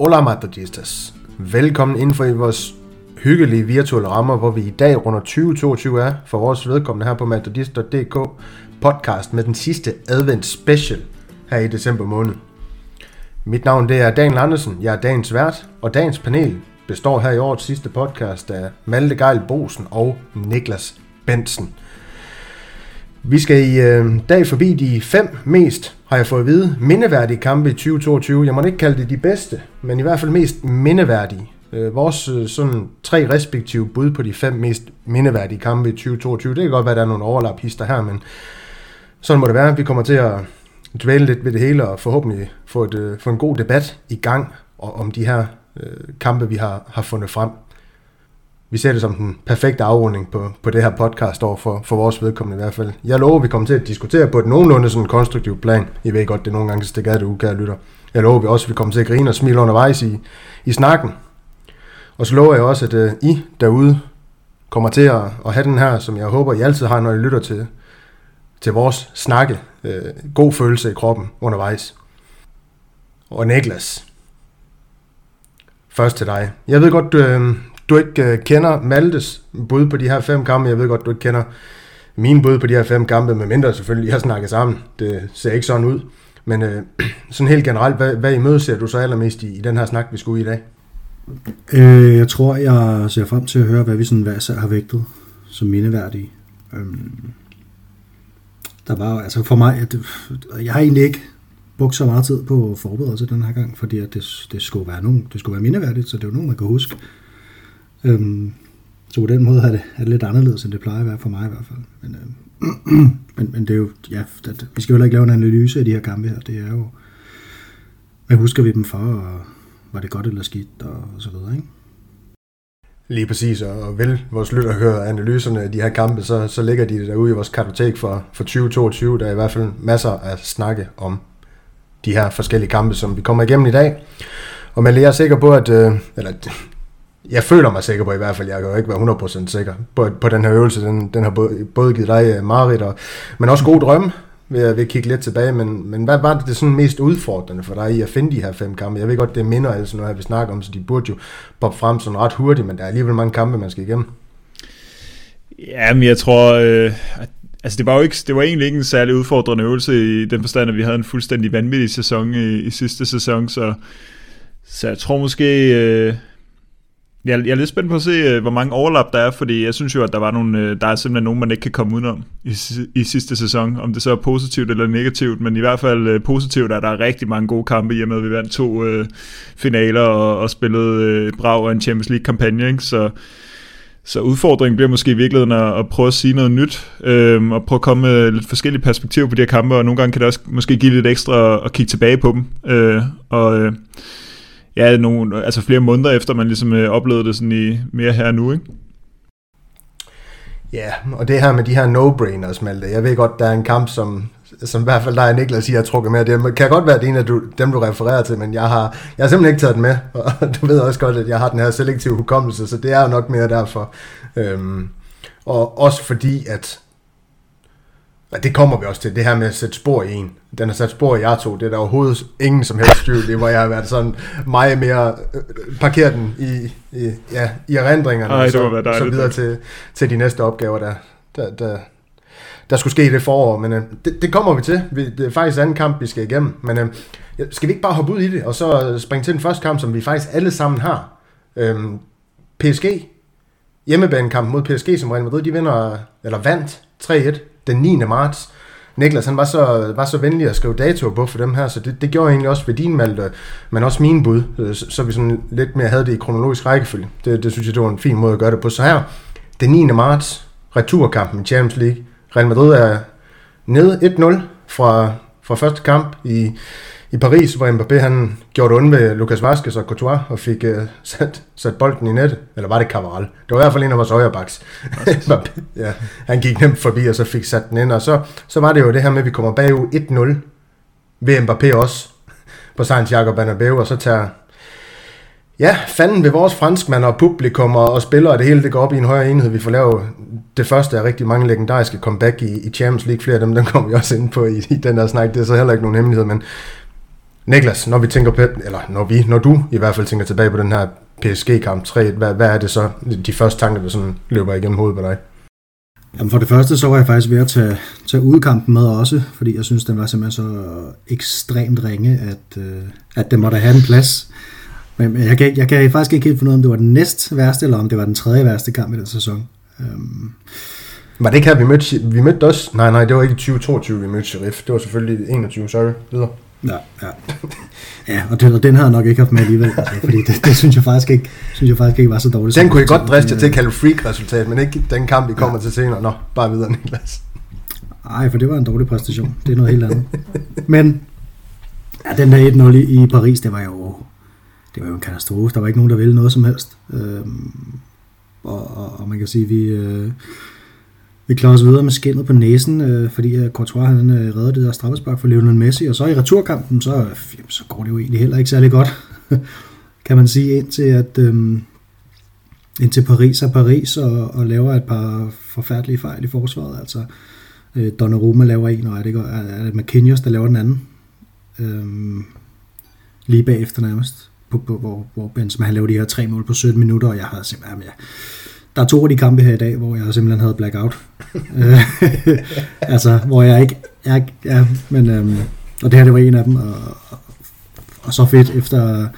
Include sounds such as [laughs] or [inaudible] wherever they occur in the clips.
Hola Madridistas. Velkommen inden for i vores hyggelige virtuelle rammer, hvor vi i dag runder 2022 er for vores vedkommende her på madridist.dk podcast med den sidste advent special her i december måned. Mit navn det er Daniel Andersen, jeg er dagens vært, og dagens panel består her i årets sidste podcast af Malte Geil Bosen og Niklas Bensen. Vi skal i øh, dag forbi de fem mest, har jeg fået at vide, mindeværdige kampe i 2022. Jeg må ikke kalde det de bedste, men i hvert fald mest mindeværdige. Øh, vores øh, sådan tre respektive bud på de fem mest mindeværdige kampe i 2022. Det kan godt være, at der er nogle overlappister her, men sådan må det være. Vi kommer til at dvæle lidt ved det hele og forhåbentlig få, et, øh, få en god debat i gang om de her øh, kampe, vi har, har fundet frem. Vi ser det som den perfekte afrunding på, på det her podcast over for, for vores vedkommende i hvert fald. Jeg lover, at vi kommer til at diskutere på et nogenlunde sådan konstruktivt plan. I ved godt, det nogle gange stikker af det ukære lytter. Jeg lover, at vi også vi kommer til at grine og smile undervejs i, i snakken. Og så lover jeg også, at uh, I derude kommer til at, at have den her, som jeg håber, I altid har, når I lytter til, til vores snakke. Uh, god følelse i kroppen undervejs. Og Niklas, først til dig. Jeg ved godt, du, øh, du ikke øh, kender Maltes bud på de her fem kampe. Jeg ved godt, du ikke kender min bud på de her fem kampe, med mindre selvfølgelig, jeg har snakket sammen. Det ser ikke sådan ud. Men øh, [clears throat] sådan helt generelt, hvad, hvad i møde ser du så allermest i, i den her snak, vi skulle i dag? Øh, jeg tror, jeg ser frem til at høre, hvad vi sådan hver har vægtet som mindeværdige. Øhm, der var altså for mig, at jeg har egentlig ikke brugt så meget tid på forberedelse den her gang, fordi at det, det, skulle være nogen, det skulle være mindeværdigt, så det er jo nogen, man kan huske. Øhm, så på den måde er det, er det lidt anderledes, end det plejer at være for mig i hvert fald. Men, øh, [clears throat] men, men det er jo, ja, det, vi skal jo heller ikke lave en analyse af de her kampe her. Det er jo, hvad husker vi dem for, og var det godt eller skidt, og, og så videre, ikke? Lige præcis, og vel vores lytter hører analyserne af de her kampe, så, så ligger de derude i vores kartotek for, for 2022. Der er i hvert fald masser at snakke om de her forskellige kampe, som vi kommer igennem i dag. Og men jeg er sikker på, at, øh, eller jeg føler mig sikker på i hvert fald, jeg kan jo ikke være 100% sikker på, på den her øvelse. Den, den har både, både givet dig, øh, Marit, og, men også gode drømme ved at, ved at kigge lidt tilbage. Men, men hvad var det, det sådan mest udfordrende for dig i at finde de her fem kampe? Jeg ved godt, det minder altså noget, vi snakker om, så de burde jo poppe frem sådan ret hurtigt, men der er alligevel mange kampe, man skal igennem. Ja, men jeg tror, øh, Altså det var jo ikke, det var egentlig ikke en særlig udfordrende øvelse i den forstand, at vi havde en fuldstændig vanvittig sæson i, i sidste sæson, så, så jeg tror måske, øh, jeg, jeg er lidt spændt på at se, øh, hvor mange overlap der er, fordi jeg synes jo, at der, var nogle, øh, der er simpelthen nogen, man ikke kan komme udenom i, i sidste sæson, om det så er positivt eller negativt, men i hvert fald øh, positivt er der rigtig mange gode kampe, i og med at vi vandt to øh, finaler og, og spillede øh, brav og en Champions League-kampagne, ikke? så så udfordringen bliver måske i virkeligheden at, at prøve at sige noget nyt, øhm, og prøve at komme med lidt forskellige perspektiver på de her kampe, og nogle gange kan det også måske give lidt ekstra at kigge tilbage på dem. Øh, og øh, ja, nogle, altså flere måneder efter, man ligesom øh, oplevede det sådan i mere her nu, ikke? Ja, og det her med de her no-brainers, Malte. Jeg ved godt, der er en kamp, som, som i hvert fald dig Niklas siger, har trukket med. Det kan godt være, det er en af du, dem, du refererer til, men jeg har, jeg har simpelthen ikke taget den med. Og [laughs] du ved også godt, at jeg har den her selektive hukommelse, så det er jo nok mere derfor. Øhm, og også fordi, at og det kommer vi også til, det her med at sætte spor i en. Den har sat spor i jer to, det er der overhovedet ingen som helst tvivl i, hvor jeg har været sådan meget mere øh, parkeret den i, i, ja, i erindringerne, Ej, og så, så videre til, til de næste opgaver, der, der, der, der skulle ske i det forår. Men øh, det, det kommer vi til. Vi, det er faktisk anden kamp, vi skal igennem. Men øh, skal vi ikke bare hoppe ud i det, og så øh, springe til den første kamp, som vi faktisk alle sammen har. Øh, PSG, hjemmebanekamp mod PSG, som Real Madrid, de vinder, eller vandt 3-1 den 9. marts. Niklas, han var så, var så venlig at skrive datoer på for dem her, så det, det gjorde egentlig også ved din Malte, øh, men også mine bud, øh, så, så vi sådan lidt mere havde det i kronologisk rækkefølge. Det, det synes jeg, det var en fin måde at gøre det på. Så her, den 9. marts, returkampen i Champions League. Real Madrid er nede 1-0 fra, fra første kamp i, i Paris, hvor Mbappé han gjorde ondt med Lucas Vazquez og Courtois og fik uh, [laughs] sat, sat bolden i net. Eller var det Cavaral? Det var i hvert fald en af vores højrebacks. [laughs] ja, han gik nemt forbi og så fik sat den ind. Og så, så var det jo det her med, at vi kommer bagud 1-0 ved Mbappé også på Santiago Bernabeu, og så tager Ja, fanden ved vores franskmand og publikum og, og spillere, og det hele det går op i en højere enhed. Vi får lavet det første af rigtig mange legendariske comeback i, i Champions League. Flere af dem, [laughs] den kommer vi også ind på i, i den der snak. Det er så heller ikke nogen hemmelighed, men Niklas, når vi tænker på, eller når vi, når du i hvert fald tænker tilbage på den her PSG-kamp 3, hvad, hvad er det så, de første tanker, der sådan løber igennem hovedet på dig? Jamen for det første, så var jeg faktisk ved at tage, tage udkampen med også, fordi jeg synes, den var simpelthen så ekstremt ringe, at, øh, at den måtte have en plads. Men jeg kan, jeg kan faktisk ikke helt finde ud af, om det var den næst værste, eller om det var den tredje værste kamp i den sæson. Um, var det ikke her, vi mødte, vi mødte også? Nej, nej, det var ikke i 2022, vi mødte Sheriff. Det var selvfølgelig 21, sorry. Videre. Ja, ja. ja og, den, og den har jeg nok ikke haft med alligevel, altså, fordi det, det, synes, jeg faktisk ikke, synes jeg faktisk ikke var så dårligt. Den kunne I godt driste til at kalde freak-resultat, men ikke den kamp, vi kommer ja. til senere. Nå, bare videre, Niklas. Nej, for det var en dårlig præstation. Det er noget helt andet. Men ja, den der 1-0 i, i Paris, det var jo det var jo en katastrofe. Der var ikke nogen, der ville noget som helst. Øh, og, og, og man kan sige, at vi, øh, vi klarer os videre med skinnet på næsen, øh, fordi uh, Courtois han øh, redder det der straffespark for Lionel Messi, og så i returkampen, så, øh, jamen, så går det jo egentlig heller ikke særlig godt, [laughs] kan man sige, indtil at øh, indtil Paris er Paris og, og laver et par forfærdelige fejl i forsvaret. Altså, øh, Donnarumma laver en, og er det, er, det McKinney, der laver den anden. Øh, lige bagefter nærmest på, på, hvor, hvor Benzema han lavede de her tre mål på 17 minutter, og jeg havde simpelthen, ja, der er to af de kampe her i dag, hvor jeg simpelthen havde blackout. [laughs] Altså, hvor jeg ikke, jeg, ja, men, øhm, og det her, det var en af dem, og, og, og så fedt efter,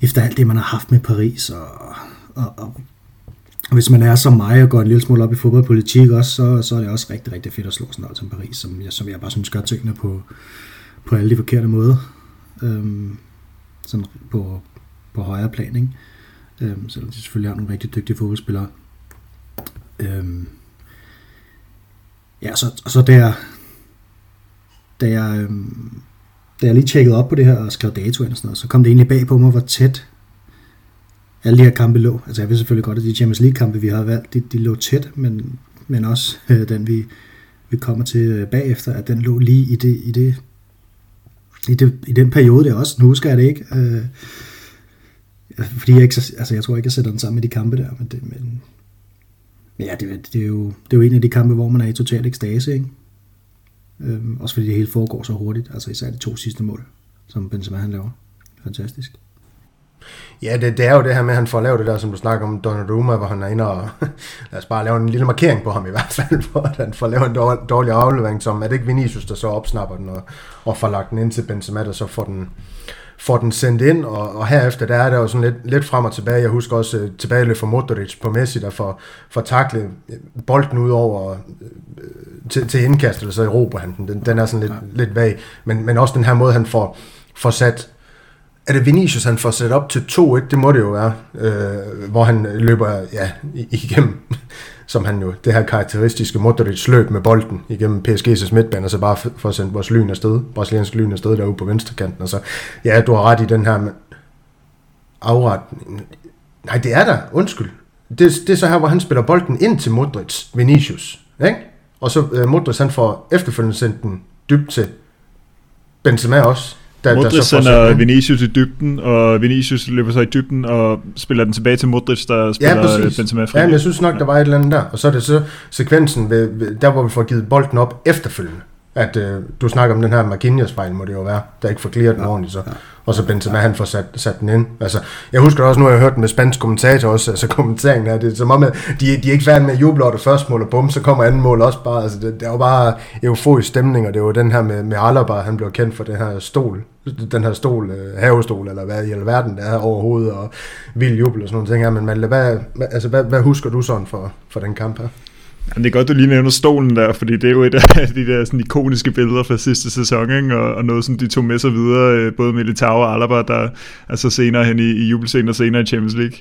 efter alt det, man har haft med Paris, og, og, og og hvis man er som mig og går en lille smule op i fodboldpolitik også, så, så er det også rigtig, rigtig fedt at slå sådan noget som Paris, som jeg, som jeg bare synes gør tingene på, på alle de forkerte måder. Øhm, sådan på, på højere plan, ikke? Øhm, selvom de selvfølgelig har nogle rigtig dygtige fodboldspillere. Øhm, ja, så, og så der, da jeg, øhm, da jeg lige tjekkede op på det her og skrev dato og sådan noget, så kom det egentlig bag på mig, hvor tæt alle de her kampe lå. Altså jeg ved selvfølgelig godt, at de Champions League kampe, vi har valgt, de, de lå tæt, men, men også øh, den, vi, vi kommer til øh, bagefter, at den lå lige i det, i det i, det, i den periode der også. Nu husker jeg det ikke. Øh, fordi jeg ikke, altså jeg tror ikke, jeg sætter den sammen med de kampe der, men, det, men, men ja, det, det, er jo, det er jo en af de kampe, hvor man er i total ekstase, ikke? Øhm, også fordi det hele foregår så hurtigt, altså især de to sidste mål, som Benzema han laver. Fantastisk. Ja, det, det er jo det her med, at han får lavet det der, som du snakker om, Donnarumma, hvor han er inde og, [laughs] lad os bare lave en lille markering på ham i hvert fald, [laughs] hvor han får lavet en dårlig, dårlig aflevering, som er det ikke Vinicius, der så opsnapper den og, og får lagt den ind til Benzema, der så får den, får den sendt ind, og, og herefter der er der jo sådan lidt, lidt frem og tilbage. Jeg husker også uh, tilbage for Modric på Messi, der får, får taklet bolden ud over uh, til, til indkast, eller så Europa han den. Den, den er sådan lidt, lidt vag. Men, men også den her måde, han får, får sat er det Vinicius, han får sat op til 2-1? Det må det jo være. Øh, hvor han løber ja, igennem, [laughs] som han jo, det her karakteristiske Modric løb med bolden igennem PSG's midtbane, og så bare får sendt vores lyn afsted, brasiliansk lyn afsted derude på venstrekanten. Og så, ja, du har ret i den her afretning. Nej, det er der. Undskyld. Det, det er så her, hvor han spiller bolden ind til Modric, Vinicius. Ikke? Og så øh, Modric, han får efterfølgende sendt den dybt til Benzema også. Der, Modric der sender Vinicius i dybden, og Vinicius løber så i dybden og spiller den tilbage til Modric, der spiller ja, Benzema fri. Ja, men jeg synes nok, der var et eller andet der. Og så er det så sekvensen, ved, ved, der hvor vi får givet bolden op efterfølgende. At øh, du snakker om den her Marquinhos fejl, må det jo være, der ikke får clearet den ja, ordentligt. Så. Ja. Og så Benzema, ja. han får sat, sat den ind. Altså, jeg husker også, nu har jeg hørt med spansk kommentator også, altså kommenteringen her, det er som om, at de, de er ikke færdige med at juble over det første mål, og bum, så kommer anden mål også bare. Altså, det, det er jo bare euforisk stemning, og det var den her med, med Alaba, han blev kendt for den her stol, den her stol, øh, havestol, eller hvad i alverden der er overhovedet, og vild jubel og sådan noget ting her. Men Malte, hvad, altså, hvad, hvad husker du sådan for, for den kamp her? Jamen, det er godt, du lige nævner stolen der, fordi det er jo et af [laughs] de der sådan, ikoniske billeder fra sidste sæson, ikke? Og, og noget, som de tog med sig videre, øh, både Militao og Alaba, der altså senere hen i, i jubelscenen og senere i Champions League.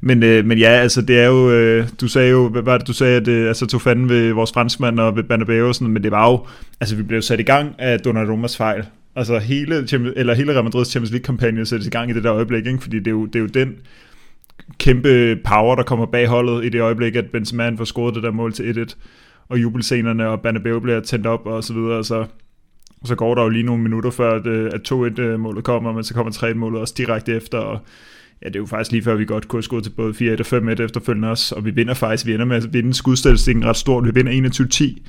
Men, øh, men ja, altså det er jo, øh, du sagde jo, hvad var det, du sagde, at det altså, tog fanden ved vores franskmand og ved Banabeo og sådan, men det var jo, altså vi blev sat i gang af Donnarummas fejl. Altså hele, eller hele Real Madrid's Champions League-kampagne sættes i gang i det der øjeblik, ikke? fordi det er jo, det er jo den kæmpe power, der kommer bag holdet i det øjeblik, at Benzema får scoret det der mål til 1-1, og jubelscenerne, og Banabeo bliver tændt op, og så videre, så så går der jo lige nogle minutter før, at, øh, at 2-1-målet øh, kommer, men så kommer 3-1-målet også direkte efter, og ja, det er jo faktisk lige før, vi godt kunne have skudt til både 4-1 og 5-1 efterfølgende også, og vi vinder faktisk, vi ender med at vinde skudstatistikken ret stort, vi vinder 21-10.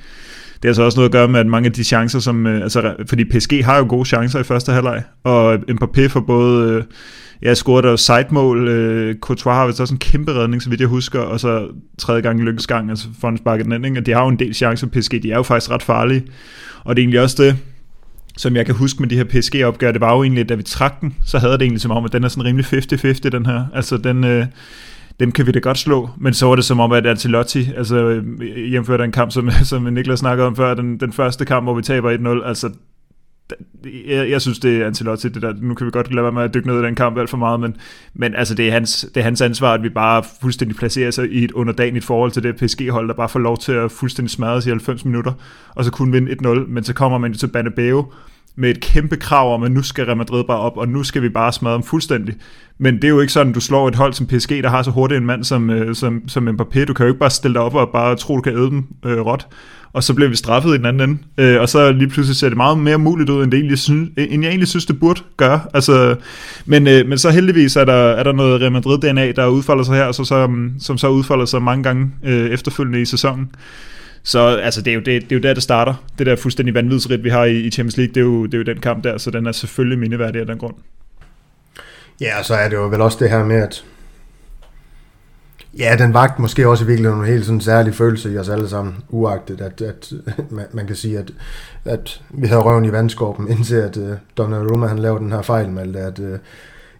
Det har så også noget at gøre med, at mange af de chancer, som, øh, altså, fordi PSG har jo gode chancer i første halvleg, og Mbappé for både, jeg ja, scorede der sidemål. øh, Courtois har vist også en kæmpe redning, så vidt jeg husker, og så tredje gang i lykkes gang, altså får han sparket den anden, og de har jo en del chancer, PSG, de er jo faktisk ret farlige, og det er egentlig også det, som jeg kan huske med de her PSG-opgør, det var jo egentlig, da vi trak den, så havde det egentlig som om, at den er sådan rimelig 50-50, den her. Altså, den, øh, dem kan vi da godt slå, men så var det som om, at Ancelotti, altså øh, hjemfører den kamp, som, [laughs] som Niklas snakkede om før, den, den første kamp, hvor vi taber 1-0, altså jeg, jeg synes, det er Ancelotti, det der, nu kan vi godt lade være med at dykke ned i den kamp alt for meget, men, men altså, det, er hans, det er hans ansvar, at vi bare fuldstændig placerer sig i et underdanigt forhold til det PSG-hold, der bare får lov til at fuldstændig smadre i 90 minutter, og så kunne vinde 1-0, men så kommer man jo til Banabeo, med et kæmpe krav om, at nu skal Real Madrid bare op, og nu skal vi bare smadre dem fuldstændig. Men det er jo ikke sådan, du slår et hold som PSG, der har så hurtigt en mand som, øh, som, som Mbappé. Du kan jo ikke bare stille dig op og bare tro, du kan æde dem øh, råt. Og så bliver vi straffet i den anden ende. Øh, og så lige pludselig ser det meget mere muligt ud, end, det egentlig synes, end jeg egentlig synes, det burde gøre. Altså, men, øh, men så heldigvis er der, er der noget Real Madrid-DNA, der udfolder sig her, så, som, som så udfolder sig mange gange øh, efterfølgende i sæsonen. Så altså, det, er jo, det, det er jo der, det starter. Det der fuldstændig vanvidsrit, vi har i, i Champions League, det er, jo, det er jo den kamp der, så den er selvfølgelig mindeværdig af den grund. Ja, og så er det jo vel også det her med, at Ja, den vagt måske også i virkeligheden en helt sådan særlig følelse i os alle sammen, uagtet at, at [laughs] man, man kan sige, at, at vi havde røven i vandskorpen, indtil at uh, Donnarumma han lavede den her fejl med, at uh,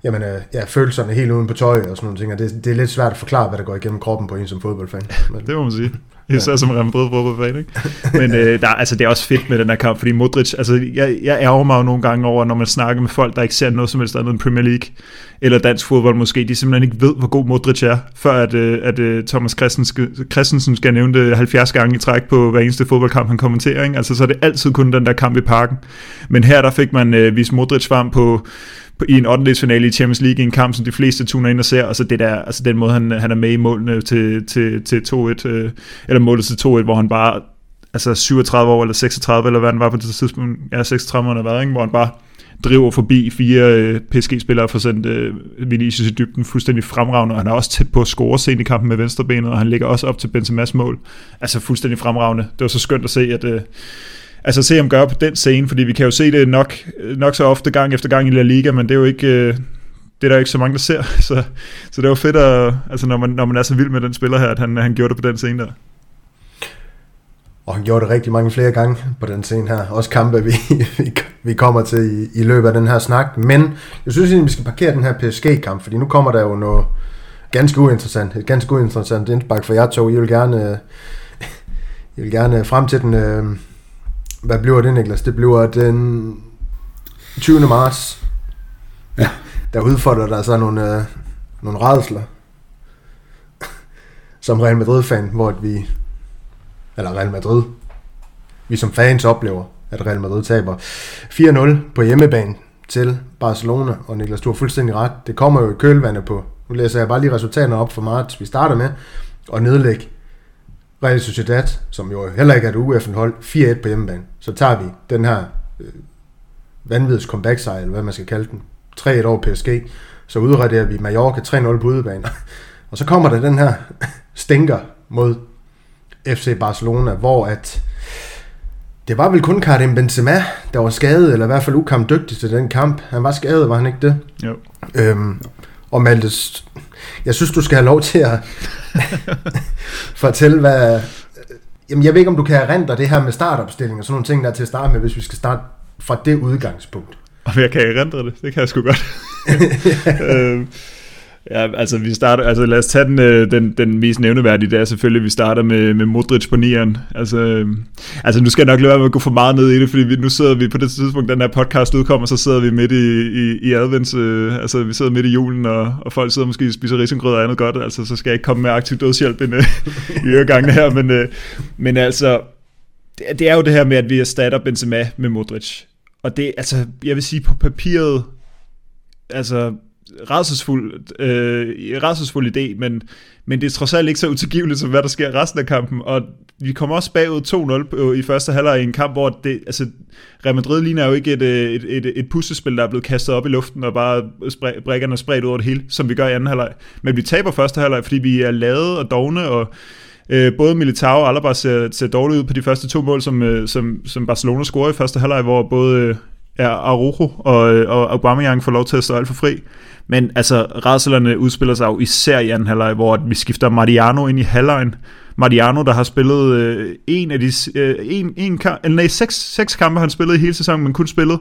jamen, uh, ja, følelserne helt uden på tøj og sådan nogle ting, og det, det er lidt svært at forklare, hvad der går igennem kroppen på en som fodboldfan. Men, [laughs] det må man sige. Især ja. som Real Madrid fodboldfan, ikke? Men øh, der, altså, det er også fedt med den her kamp, fordi Modric, altså, jeg, jeg ærger mig jo nogle gange over, når man snakker med folk, der ikke ser noget som helst andet end Premier League, eller dansk fodbold måske, de simpelthen ikke ved, hvor god Modric er, før at, øh, at øh, Thomas Christensen skal nævne det 70 gange i træk på hver eneste fodboldkamp, han kommenterer, ikke? Altså, så er det altid kun den der kamp i parken. Men her, der fik man øh, vist Modric frem på i en 8. finale i Champions League i en kamp, som de fleste tuner ind og ser, og så det der, altså den måde, han, han er med i målene til, til, til 2-1, øh, eller målet til 2-1, hvor han bare, altså 37 år eller 36, eller hvad han var på det tidspunkt, ja, 36 år, var, ikke? hvor han bare driver forbi fire øh, PSG-spillere for sendt øh, Vinicius i dybden fuldstændig fremragende, og han er også tæt på at score sent i kampen med venstrebenet, og han ligger også op til Benzema's mål. Altså fuldstændig fremragende. Det var så skønt at se, at øh, altså se ham gøre på den scene, fordi vi kan jo se det nok, nok så ofte gang efter gang i La Liga, men det er jo ikke, øh, det er der ikke så mange, der ser, [laughs] så, så det var fedt, at, altså når man, når man er så vild med den spiller her, at han, han gjorde det på den scene der. Og han gjorde det rigtig mange flere gange på den scene her. Også kampe, vi, [laughs] vi kommer til i, i løbet af den her snak. Men jeg synes egentlig, vi skal parkere den her PSG-kamp, fordi nu kommer der jo noget ganske uinteressant. Et ganske uinteressant indspark for jer to. I vil gerne, [laughs] I vil gerne frem til den, øh, hvad bliver det, Niklas? Det bliver den 20. marts. Ja. Der udfordrer der så nogle, øh, nogle redsler. Som Real Madrid-fan, hvor vi... Eller Real Madrid. Vi som fans oplever, at Real Madrid taber 4-0 på hjemmebane til Barcelona. Og Niklas, du har fuldstændig ret. Det kommer jo i kølvandet på... Nu læser jeg bare lige resultaterne op for marts. Vi starter med at nedlægge Real Sociedad, som jo heller ikke er et UEF'en-hold, 4-1 på hjemmebane. Så tager vi den her øh, vanvids comeback sejr, eller hvad man skal kalde den, 3-1 over PSG. Så udraderer vi Mallorca 3-0 på udebane. Og så kommer der den her stinker mod FC Barcelona, hvor at det var vel kun Karim Benzema, der var skadet, eller i hvert fald ukampdygtig til den kamp. Han var skadet, var han ikke det? Jo. Øhm, og Maltes, jeg synes, du skal have lov til at [laughs] fortælle, hvad... Jamen, jeg ved ikke, om du kan erindre det her med startopstilling og sådan nogle ting, der er til at starte med, hvis vi skal starte fra det udgangspunkt. Om jeg kan erindre det? Det kan jeg sgu godt. [laughs] øhm, Ja, altså vi starter, altså lad os tage den, øh, den, den mest nævneværdige, det er selvfølgelig, at vi starter med, med Modric på nieren. Altså, øh, altså nu skal jeg nok lade være med at gå for meget ned i det, fordi vi, nu sidder vi på det tidspunkt, den her podcast udkommer, så sidder vi midt i, i, i advents, øh, altså vi sidder midt i julen, og, og folk sidder måske og spiser risengrød og andet godt, altså så skal jeg ikke komme med aktiv dødshjælp ind, øh, i øregangene her, men, øh, men altså, det, det er jo det her med, at vi erstatter Benzema med Modric. Og det, altså, jeg vil sige på papiret, altså rædselsfuld, øh, rædselsfuld idé, men, men det er trods alt ikke så utilgiveligt, som hvad der sker resten af kampen, og vi kommer også bagud 2-0 i første halvleg i en kamp, hvor det, altså, Real Madrid ligner jo ikke et, øh, et, et, et puslespil, der er blevet kastet op i luften, og bare spre, brækkerne spredt ud over det hele, som vi gør i anden halvleg. Men vi taber første halvleg, fordi vi er lade og dogne, og Øh, både Militao og Alaba ser, ser dårligt ud på de første to mål, som, øh, som, som Barcelona scorer i første halvleg, hvor både øh, er Arujo og, og Aubameyang får lov til at stå alt for fri. Men altså, rædslerne udspiller sig jo især i anden halvleg, hvor vi skifter Mariano ind i halvlejen. Mariano, der har spillet øh, en af de øh, en, en eller nej, seks, seks kampe, han spillet i hele sæsonen, men kun spillet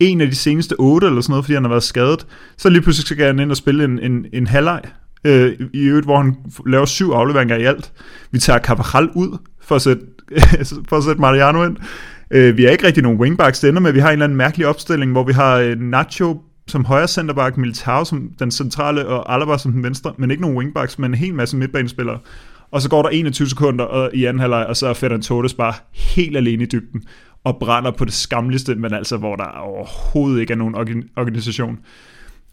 en af de seneste otte eller sådan noget, fordi han har været skadet. Så lige pludselig skal han ind og spille en, en, en halvleg, øh, i øvrigt, hvor han laver syv afleveringer i alt. Vi tager Carvajal ud for at sætte, [laughs] for at sætte Mariano ind. Øh, vi har ikke rigtig nogen wingbacks, det ender med, vi har en eller anden mærkelig opstilling, hvor vi har øh, Nacho som højre centerback, Militao som den centrale, og Alaba som den venstre, men ikke nogen wingbacks, men en hel masse midtbanespillere. Og så går der 21 sekunder og, i anden halvleg, og så er Ferdinand Torres bare helt alene i dybden, og brænder på det skamligste, men altså hvor der overhovedet ikke er nogen organisation.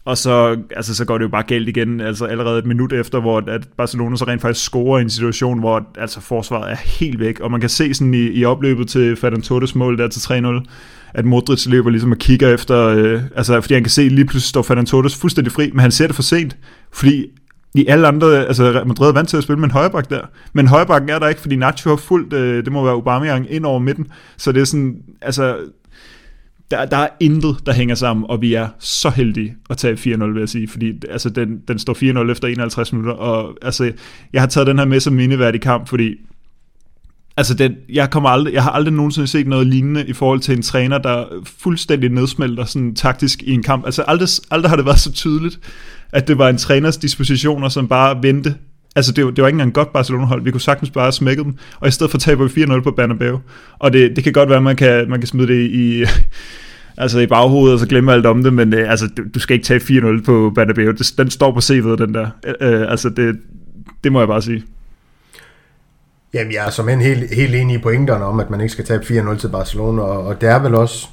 Og så, altså, så går det jo bare galt igen, altså allerede et minut efter, hvor at Barcelona så rent faktisk scorer i en situation, hvor altså, forsvaret er helt væk, og man kan se sådan i, i opløbet til Ferdinand Torres mål der til 3-0, at Modric løber ligesom og kigger efter, øh, altså fordi han kan se, at lige pludselig står Ferdinand Torres fuldstændig fri, men han ser det for sent, fordi i alle andre, altså Madrid er vant til at spille med en højreback der, men højrebacken er der ikke, fordi Nacho har fuldt, øh, det må være Aubameyang ind over midten, så det er sådan, altså der, der er intet, der hænger sammen, og vi er så heldige at tage 4-0, vil jeg sige, fordi altså, den, den står 4-0 efter 51 minutter, og altså, jeg har taget den her med som mindeværdig kamp, fordi altså, den, jeg, kommer aldrig, jeg har aldrig nogensinde set noget lignende i forhold til en træner, der fuldstændig nedsmelter sådan taktisk i en kamp. Altså, aldrig, aldrig har det været så tydeligt, at det var en træners dispositioner, som bare vendte Altså, det var, det var ikke engang godt Barcelona-hold. Vi kunne sagtens bare smække dem, og i stedet for taber vi 4-0 på Bernabeu. Og det, det kan godt være, at man kan, man kan smide det i, [laughs] altså i baghovedet, og så glemme alt om det, men øh, altså, du, du skal ikke tage 4-0 på Bernabeu. Det, den står på CV'et, den der. Øh, øh, altså, det, det må jeg bare sige. Jamen, jeg er som en helt, helt enig i pointerne om, at man ikke skal tabe 4-0 til Barcelona, og, og det er vel også,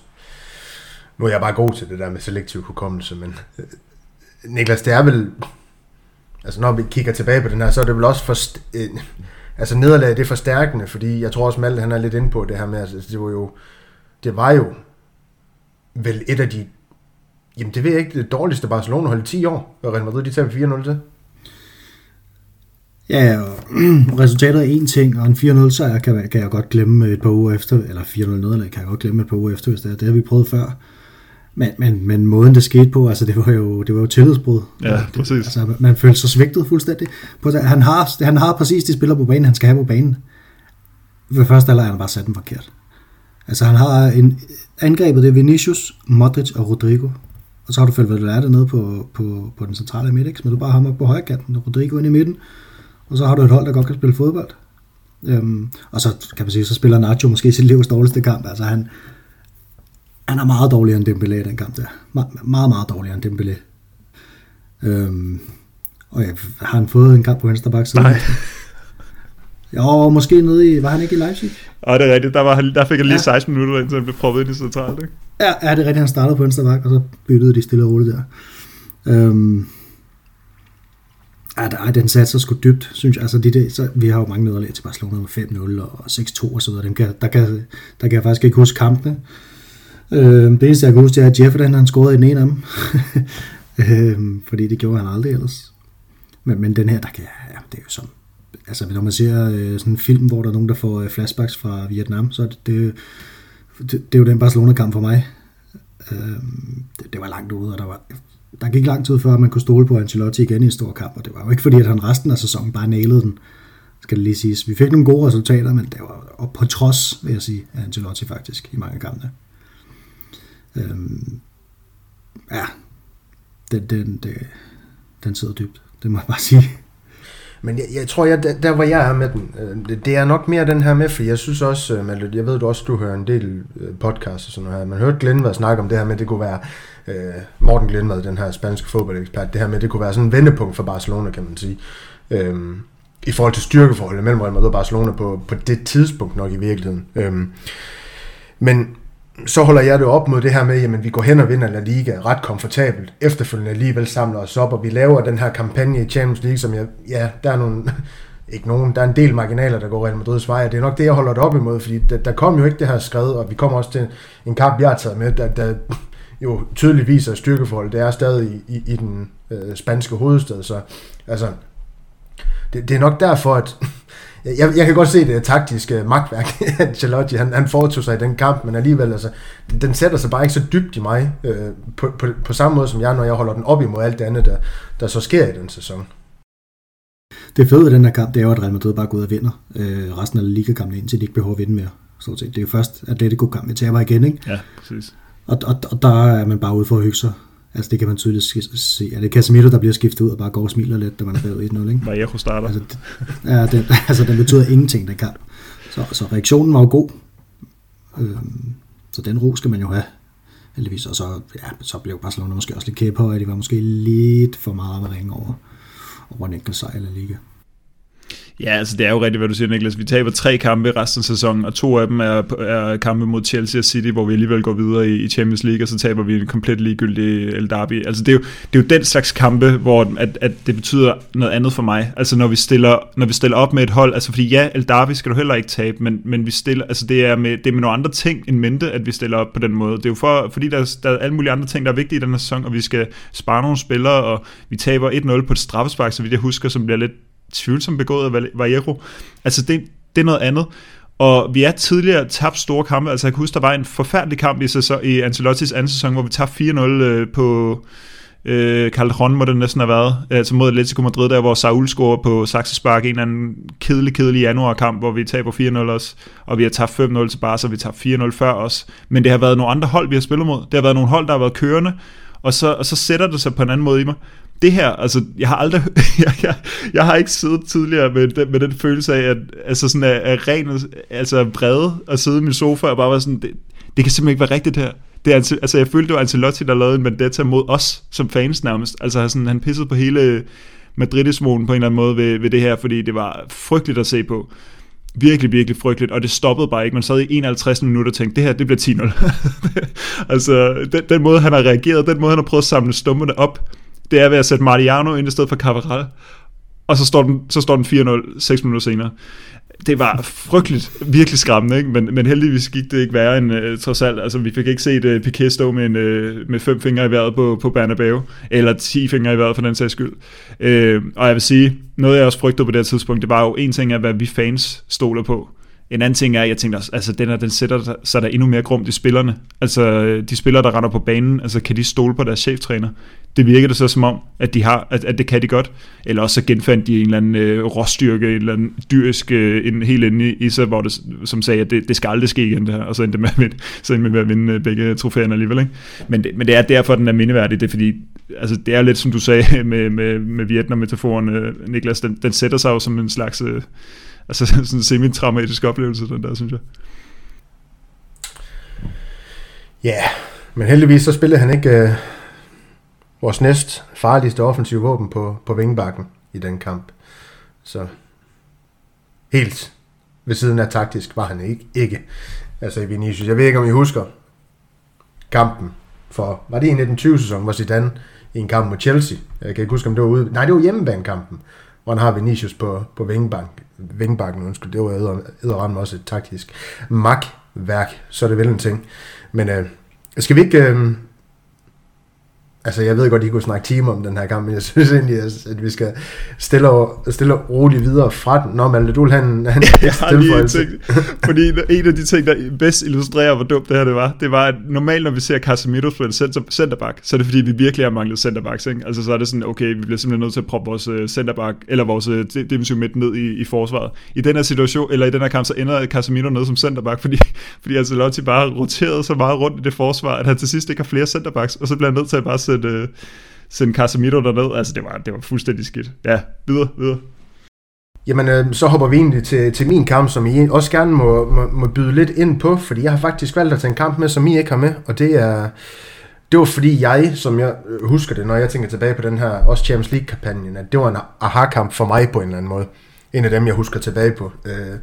nu er jeg bare god til det der med selektiv hukommelse, men øh, Niklas, det er vel, altså når vi kigger tilbage på den her, så er det vel også for, øh, altså nederlaget det er forstærkende, fordi jeg tror også Malte han er lidt inde på det her med, altså det var jo, det var jo vel et af de, jamen det ved jeg ikke, det dårligste Barcelona holdt 10 år, og Real Madrid de tager 4-0 til. Ja, og [clears throat] resultatet er en ting, og en 4-0 sejr kan, kan jeg godt glemme et par uger efter, eller 4-0 nederlag kan jeg godt glemme et par uger efter, hvis det er. Det har vi prøvet før. Men, men, men måden det skete på, altså det var jo, det var jo tillidsbrud. Ja, præcis. Altså, man følte sig svigtet fuldstændig. På, han, har, han har præcis de spillere på banen, han skal have på banen. Ved første alder han bare sat dem forkert. Altså han har en, angrebet det er Vinicius, Modric og Rodrigo. Og så har du Valverde nede på, på, på den centrale midt, ikke? Så du bare ham op på højre kanten, og Rodrigo ind i midten. Og så har du et hold, der godt kan spille fodbold. Øhm, og så kan man sige, så spiller Nacho måske sit livs dårligste kamp. Altså han, han er meget dårligere end Dembélé i den kamp der. Me- meget, meget dårligere end Dembélé. Øhm, og ja, har han fået en kamp på venstre bak Nej. [laughs] Jo, måske nede i, var han ikke i Leipzig? Og det er rigtigt, der, var, der fik han lige ja. 16 minutter, indtil han blev proppet ind i centralt, ikke? Ja, ja, det er rigtigt, han startede på venstre bak, og så byttede de stille og roligt der. Øhm, Ja, der, den satser sgu dybt, synes jeg. Altså, de der, så, vi har jo mange nederlag til Barcelona med 5-0 og 6-2 og så videre. Dem kan, der, kan, der kan jeg faktisk ikke huske kampene. Øh, det eneste, jeg kan huske, det er, at Jeff, han scorede i den ene af dem. [laughs] øh, fordi det gjorde han aldrig ellers. Men, men den her, der kan ja, det er jo som... Altså, når man ser øh, sådan en film, hvor der er nogen, der får øh, flashbacks fra Vietnam, så det, det, det, det er jo den Barcelona-kamp for mig. Øh, det, det var langt ude, og der var der gik lang tid før, man kunne stole på Ancelotti igen i en stor kamp, og det var jo ikke fordi, at han resten af sæsonen bare nailede den, skal det lige siges. Vi fik nogle gode resultater, men det var og på trods, vil jeg sige, af Ancelotti faktisk i mange kampe. Øhm, ja, den, den, den, den sidder dybt, det må jeg bare sige. Men jeg, jeg tror, jeg, der, der hvor jeg er med den, øh, det, det er nok mere den her med, for jeg synes også, øh, Malte, jeg ved du også, du hører en del øh, podcasts og sådan noget her, man hørte Glindvad snakke om det her med, at det kunne være øh, Morten Glindvad, den her spanske fodboldekspert, det her med, det kunne være sådan en vendepunkt for Barcelona, kan man sige. Øhm, I forhold til styrkeforholdet mellem Real Madrid og Barcelona på, på det tidspunkt nok i virkeligheden. Øhm, men så holder jeg det op mod det her med, at vi går hen og vinder La Liga ret komfortabelt. Efterfølgende alligevel samler os op, og vi laver den her kampagne i Champions League, som jeg, ja, der er nogle, [laughs] ikke nogen, der er en del marginaler, der går Real Madrid's vej, og det er nok det, jeg holder det op imod, fordi der, der kom jo ikke det her skred, og vi kommer også til en kamp, jeg har taget med, der, der jo tydeligt viser styrkeforhold. Det er stadig i, i, i den øh, spanske hovedstad, så altså, det, det er nok derfor, at jeg, jeg kan godt se det taktiske magtværk, [laughs] Ancelotti han, han foretog sig i den kamp, men alligevel, altså, den sætter sig bare ikke så dybt i mig, øh, på, på, på samme måde som jeg, når jeg holder den op imod alt det andet, der, der så sker i den sæson. Det fede ved den her kamp, det er jo, at Real Madrid bare går ud og vinder øh, resten af ligakampen, indtil de ikke behøver at vinde mere. Så Det er jo først Atletico-kamp, vi taber igen, ikke? Ja, præcis. Og, og, og der er man bare ude for at hygge sig. Altså det kan man tydeligt se. Er det Casemiro, der bliver skiftet ud og bare går og smiler lidt, da man er bagud 1-0, ikke? Vallejo starter. Altså, det, ja, det, [laughs] altså den betyder ingenting, den kamp. Så, så reaktionen var jo god. Øhm, så den ro skal man jo have, heldigvis. Og så, ja, så blev Barcelona måske også lidt at de var måske lidt for meget at ringe over, over en enkelt sejr i Liga. Ja, altså det er jo rigtigt, hvad du siger, Niklas. Vi taber tre kampe resten af sæsonen, og to af dem er, er kampe mod Chelsea og City, hvor vi alligevel går videre i, i Champions League, og så taber vi en komplet ligegyldig El Derby. Altså det er jo, det er jo den slags kampe, hvor at, at det betyder noget andet for mig. Altså når vi stiller, når vi stiller op med et hold, altså fordi ja, El Derby skal du heller ikke tabe, men, men vi stiller, altså det er, med, det er med nogle andre ting end mente, at vi stiller op på den måde. Det er jo for, fordi der, er, der er alle mulige andre ting, der er vigtige i den her sæson, og vi skal spare nogle spillere, og vi taber 1-0 på et straffespark, så vidt jeg husker, som bliver lidt tvivlsomt begået af Vallejo. Altså det, det er noget andet. Og vi er tidligere tabt store kampe. Altså jeg kan huske, der var en forfærdelig kamp i, sæson, i Ancelottis anden sæson, hvor vi tabte 4-0 øh, på øh, Calderon, må det næsten have været. Altså mod Atletico Madrid, der hvor Saul scorer på Saxespark, en eller anden kedelig, kedelig januarkamp, hvor vi taber 4-0 også. Og vi har tabt 5-0 til Barca, og vi tabte tabt 4-0 før os. Men det har været nogle andre hold, vi har spillet mod. Det har været nogle hold, der har været kørende, og så, og så sætter det sig på en anden måde i mig det her, altså, jeg har aldrig, [laughs] jeg, jeg, jeg har ikke siddet tidligere med den, med den følelse af, at, altså sådan af, af ren, altså brede, at sidde i min sofa og bare være sådan, det, det kan simpelthen ikke være rigtigt her. Det er, altså, jeg følte, det var Ancelotti, der lavede en vendetta mod os som fans nærmest. Altså, sådan, han pissede på hele Madridismonen på en eller anden måde ved, ved det her, fordi det var frygteligt at se på. Virkelig, virkelig frygteligt, og det stoppede bare ikke. Man sad i 51 minutter og tænkte, det her, det bliver 10-0. [laughs] altså, den, den måde, han har reageret, den måde, han har prøvet at samle stummerne op, det er ved at sætte Mariano ind i stedet for Cavaral, og så står den, så står den 4-0 6 minutter senere. Det var frygteligt, virkelig skræmmende, ikke? Men, men heldigvis gik det ikke værre end uh, trods alt. Altså, vi fik ikke set øh, uh, Piquet stå med, en, uh, med fem fingre i vejret på, på Bernabeu, eller ti fingre i vejret for den sags skyld. Uh, og jeg vil sige, noget jeg også frygtede på det tidspunkt, det var jo en ting af, hvad vi fans stoler på. En anden ting er, at jeg tænkte også, altså den, her, den sætter sig der endnu mere grumt i spillerne. Altså de spillere, der render på banen, altså kan de stole på deres cheftræner? Det virker det så som om, at, de har, at, at det kan de godt. Eller også så genfandt de en eller anden øh, råstyrke, en eller anden dyrisk øh, en, helt inde i, i sig, hvor det, som sagde, at det, det skal aldrig ske igen det her, og så endte med at vinde, så endte med at vinde øh, begge trofæerne alligevel. Ikke? Men, det, men det er derfor, den er mindeværdig, det er fordi, altså det er lidt som du sagde [laughs] med, med, med Vietnam-metaforen, øh, Niklas, den, den sætter sig jo som en slags... Øh, altså [laughs] sådan en semi-traumatisk oplevelse, den der, synes jeg. Ja, yeah, men heldigvis så spillede han ikke øh, vores næst farligste offensive våben på, på vingbakken i den kamp. Så helt ved siden af taktisk var han ikke. ikke. Altså i Vinicius. Jeg ved ikke, om I husker kampen for, var det i 1920 sæson, hvor Zidane i en kamp mod Chelsea. Jeg kan ikke huske, om det var ude. Nej, det var hjemmebanekampen, hvor han har Vinicius på, på vingbank, vingbakken. Undskyld, det var æderramme også et taktisk magtværk, så er det vel en ting. Men øh, skal vi ikke... Øh, Altså, jeg ved godt, I kunne snakke timer om den her kamp, men jeg [laughs] synes egentlig, at vi skal stille og, stille og roligt videre fra den. Nå, Malte, du han, han [laughs] jeg har lige en ting, [laughs] fordi en af de ting, der bedst illustrerer, hvor dumt det her det var, det var, at normalt, når vi ser Casemiro spille center, centerback, så er det fordi, vi virkelig har manglet centerbacks, ikke? Altså, så er det sådan, okay, vi bliver simpelthen nødt til at proppe vores uh, centerback, eller vores uh, defensive midt ned i, i forsvaret. I den her situation, eller i den her kamp, så ender Casemiro ned som centerback, fordi, fordi Ancelotti bare roterede så meget rundt i det forsvar, at han til sidst ikke har flere centerbacks, og så bliver han nødt til at bare sende, øh, sende Casemiro derned. Altså, det var, det var fuldstændig skidt. Ja, videre, videre. Jamen, øh, så hopper vi egentlig til, til min kamp, som I også gerne må, må, må byde lidt ind på, fordi jeg har faktisk valgt at tage en kamp med, som I ikke har med, og det er... Det var fordi jeg, som jeg øh, husker det, når jeg tænker tilbage på den her også Champions League-kampagnen, at det var en aha-kamp for mig på en eller anden måde. En af dem, jeg husker tilbage på. Øh,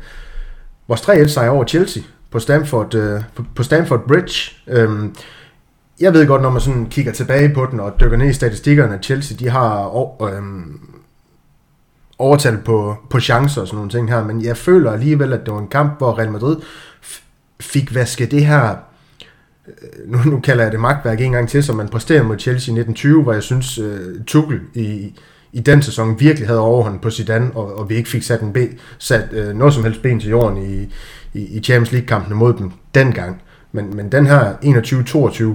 vores 3-1 sejr over Chelsea, på Stamford, øh, på Stamford Bridge. Øh, jeg ved godt, når man sådan kigger tilbage på den og dykker ned i statistikkerne, at Chelsea de har øhm, overtal på, på chancer og sådan nogle ting her, men jeg føler alligevel, at det var en kamp, hvor Real Madrid fik vasket det her øh, nu, nu kalder jeg det magtværk en gang til, som man præsterede mod Chelsea i 1920, hvor jeg synes, uh, Tuchel i, i den sæson virkelig havde overhånd på Zidane, og, og vi ikke fik sat, en ben, sat uh, noget som helst ben til jorden i, i, i Champions League-kampene mod dem dengang. Men, men den her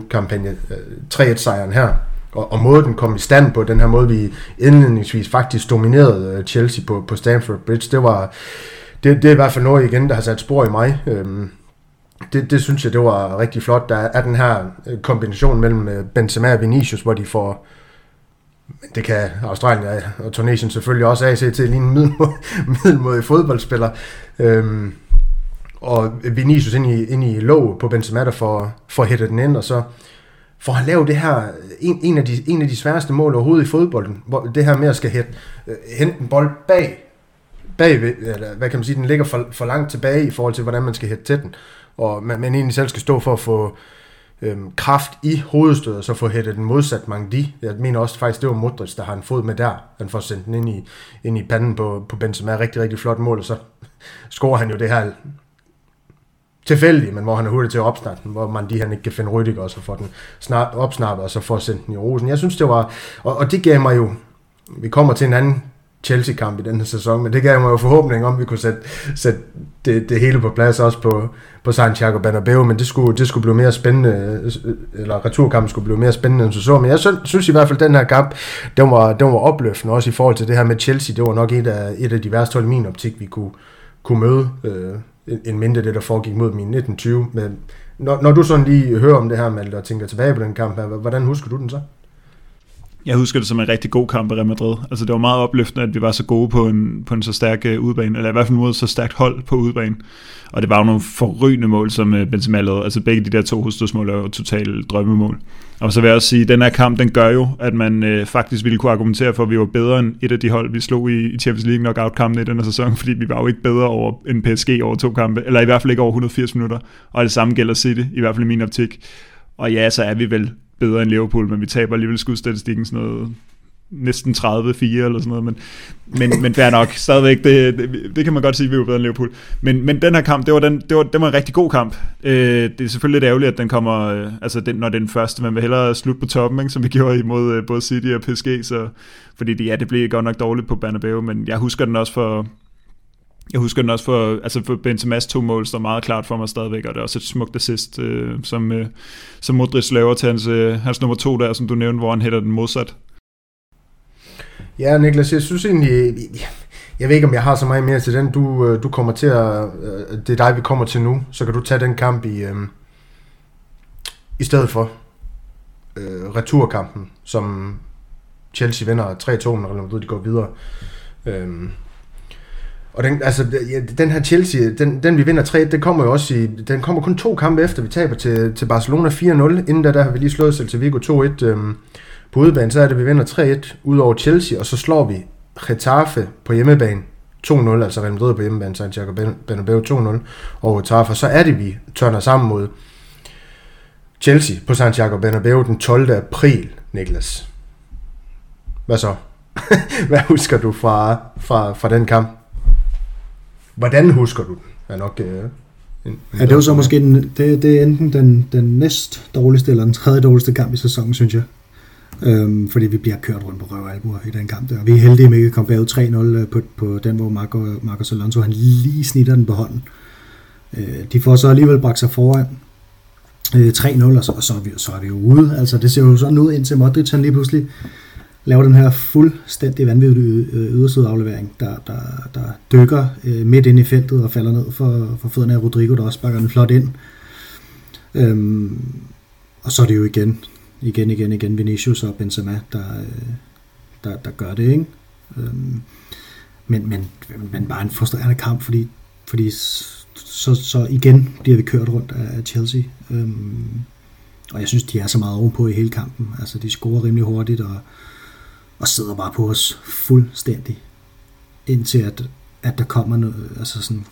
21-22 kampagne, øh, 3-1-sejren her, og, og måden den kom i stand på, den her måde vi indledningsvis faktisk dominerede øh, Chelsea på, på Stamford Bridge, det var det, det er i hvert fald noget igen, der har sat spor i mig. Øhm, det, det synes jeg, det var rigtig flot. Der er den her øh, kombination mellem Benzema og Vinicius, hvor de får det kan Australien og Tunesien selvfølgelig også af til en [laughs] middelmodig fodboldspiller. Øhm, og Vinicius ind i, ind i låg på Benzema, der får, får hættet den ind, og så for at lave det her, en, en, af de, en af de sværeste mål overhovedet i fodbolden, hvor det her med at skal hætte, øh, hente en bold bag, bag eller hvad kan man sige, den ligger for, for langt tilbage i forhold til, hvordan man skal hætte til den, og man, man egentlig selv skal stå for at få øhm, kraft i hovedstødet, så få hættet den modsat Mangdi. Jeg mener også faktisk, det var Modric, der har en fod med der. Han får sendt den ind i, ind i panden på, på Benzema. Rigtig, rigtig flot mål, og så scorer han jo det her tilfældig, men hvor han er hurtig til at opsnappe den, hvor man de han ikke kan finde Rüdiger, og så får den snart opsnappet, og så får sendt den i rosen. Jeg synes, det var, og, og det gav mig jo, vi kommer til en anden Chelsea-kamp i den her sæson, men det gav mig jo forhåbning om, at vi kunne sætte, sætte det, det hele på plads også på, på Santiago Bernabeu, men det skulle, det skulle blive mere spændende, eller returkampen skulle blive mere spændende end så Men jeg synes i hvert fald, at den her kamp, den var, den var opløftende, også i forhold til det her med Chelsea. Det var nok et af, et af de værste hold i min optik, vi kunne, kunne møde, øh, en mindre det, der foregik mod min 1920. Men når, når du sådan lige hører om det her, Malte, og tænker tilbage på den kamp her, hvordan husker du den så? Jeg husker det som en rigtig god kamp i Real Madrid. Altså det var meget opløftende, at vi var så gode på en, på en så stærk uh, eller i hvert fald mod så stærkt hold på udebane. Og det var jo nogle forrygende mål, som øh, Benzema lavede. Altså begge de der to hovedstødsmål er jo totalt drømmemål. Og så vil jeg også sige, at den her kamp, den gør jo, at man øh, faktisk ville kunne argumentere for, at vi var bedre end et af de hold, vi slog i, i Champions League knockout-kampen i den her sæson, fordi vi var jo ikke bedre over en PSG over to kampe, eller i hvert fald ikke over 180 minutter. Og det samme gælder City, i hvert fald i min optik. Og ja, så er vi vel bedre end Liverpool, men vi taber alligevel skudstatistikken sådan noget næsten 30-4 eller sådan noget, men, men, men fair nok, stadigvæk, det, det, det, kan man godt sige, at vi var bedre end Liverpool. Men, men den her kamp, det var, den, det var, det var en rigtig god kamp. Øh, det er selvfølgelig lidt ærgerligt, at den kommer, øh, altså den, når det er den første, man vil hellere slutte på toppen, ikke, som vi [laughs] gjorde imod øh, både City og PSG, så, fordi det, ja, det blev godt nok dårligt på Bernabeu, men jeg husker den også for, jeg husker den også for, altså for Benzema's to mål står meget klart for mig stadigvæk, og det er også et smukt assist, øh, som, øh, som Modric laver til hans, øh, hans nummer to der, som du nævnte, hvor han hætter den modsat. Ja, Niklas, jeg synes egentlig, jeg ved ikke, om jeg har så meget mere til den. Du, øh, du kommer til at, øh, det er dig, vi kommer til nu, så kan du tage den kamp i, øh, i stedet for øh, returkampen, som Chelsea vinder 3-2, når de går videre. Øh, og den, altså, den her Chelsea, den, den vi vinder 3 den kommer jo også i, den kommer kun to kampe efter, vi taber til, til Barcelona 4-0. Inden da, der har vi lige slået Celta Vigo 2-1 øhm, på udebane, så er det, vi vinder 3-1 ud over Chelsea, og så slår vi Getafe på hjemmebane 2-0, altså Real Madrid på hjemmebane, Santiago Bernabeu 2-0 over Getafe, så er det, vi tørner sammen mod Chelsea på Santiago Bernabeu den 12. april, Niklas. Hvad så? [laughs] Hvad husker du fra, fra, fra den kamp? Hvordan husker du den? Er nok øh, en, en ja, det var så måske den, det, det er enten den, den næst dårligste eller den tredje dårligste kamp i sæsonen, synes jeg. Øhm, fordi vi bliver kørt rundt på røv albuer i den kamp der. Vi er heldige med at komme bagud 3-0 øh, på, på den, hvor Marco, Marcos Alonso han lige snitter den på hånden. Øh, de får så alligevel bragt sig foran øh, 3-0, og så, og så, er vi, så er vi jo ude. Altså, det ser jo sådan ud, indtil Modric han lige pludselig laver den her fuldstændig vanvittige øh, yderside aflevering, der, der, der dykker øh, midt ind i feltet og falder ned for, for fødderne af Rodrigo, der også bakker den flot ind. Øhm, og så er det jo igen, igen, igen, igen Vinicius og Benzema, der, øh, der, der gør det, ikke? Øhm, men, men, men bare en frustrerende kamp, fordi, fordi så, så igen bliver vi kørt rundt af Chelsea. Øhm, og jeg synes, de er så meget ovenpå i hele kampen. Altså, de scorer rimelig hurtigt, og og sidder bare på os fuldstændig, indtil at, at der kommer noget, altså sådan,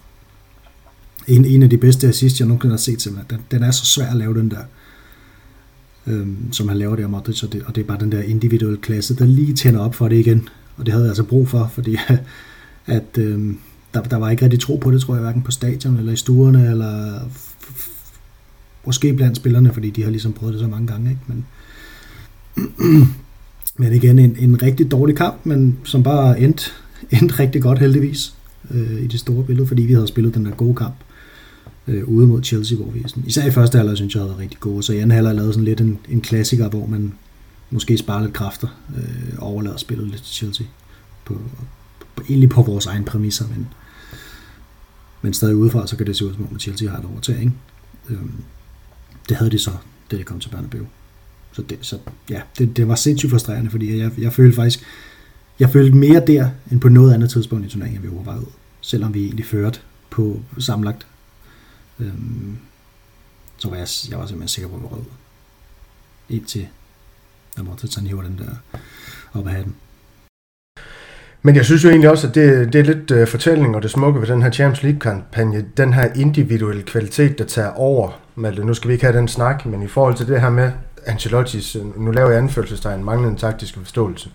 en, en af de bedste assist, jeg nogensinde har set simpelthen. Den, den er så svær at lave, den der øh, som han laver der Modric, og det, og det er bare den der individuelle klasse, der lige tænder op for det igen. Og det havde jeg altså brug for, fordi [laughs] at øh, der, der var ikke rigtig tro på det, tror jeg, hverken på stadion eller i stuerne, eller måske blandt spillerne, fordi de har ligesom prøvet det så mange gange. Ikke? Men, [clears throat] men igen, en, en rigtig dårlig kamp, men som bare endte, [laughs] endte rigtig godt heldigvis øh, i det store billede, fordi vi havde spillet den der gode kamp øh, ude mod Chelsea, hvor vi sådan, især i første halvleg synes jeg har været rigtig gode, så i anden halvleg lavede sådan lidt en, en klassiker, hvor man måske sparer lidt kræfter øh, overlader spillet lidt til Chelsea. På, på, egentlig på vores egen præmisser, men, men stadig udefra, så kan det se ud som om, at Chelsea har et overtag. Ikke? Øhm, det havde de så, da det kom til Bernabeu. Så, det, så ja, det, det var sindssygt frustrerende, fordi jeg, jeg følte faktisk, jeg følte mere der, end på noget andet tidspunkt i turneringen, vi overvejede. Selvom vi egentlig førte på samlagt. Øhm, så var jeg, jeg var simpelthen sikker på, at jeg var rød. Indtil der måtte tage hiver den der op af hatten. Men jeg synes jo egentlig også, at det, det er lidt uh, fortælling og det smukke ved den her Champions League-kampagne. Den her individuelle kvalitet, der tager over. Malte, nu skal vi ikke have den snak, men i forhold til det her med Ancelotti's, øh, nu laver jeg anførselstegn, manglende taktiske forståelse,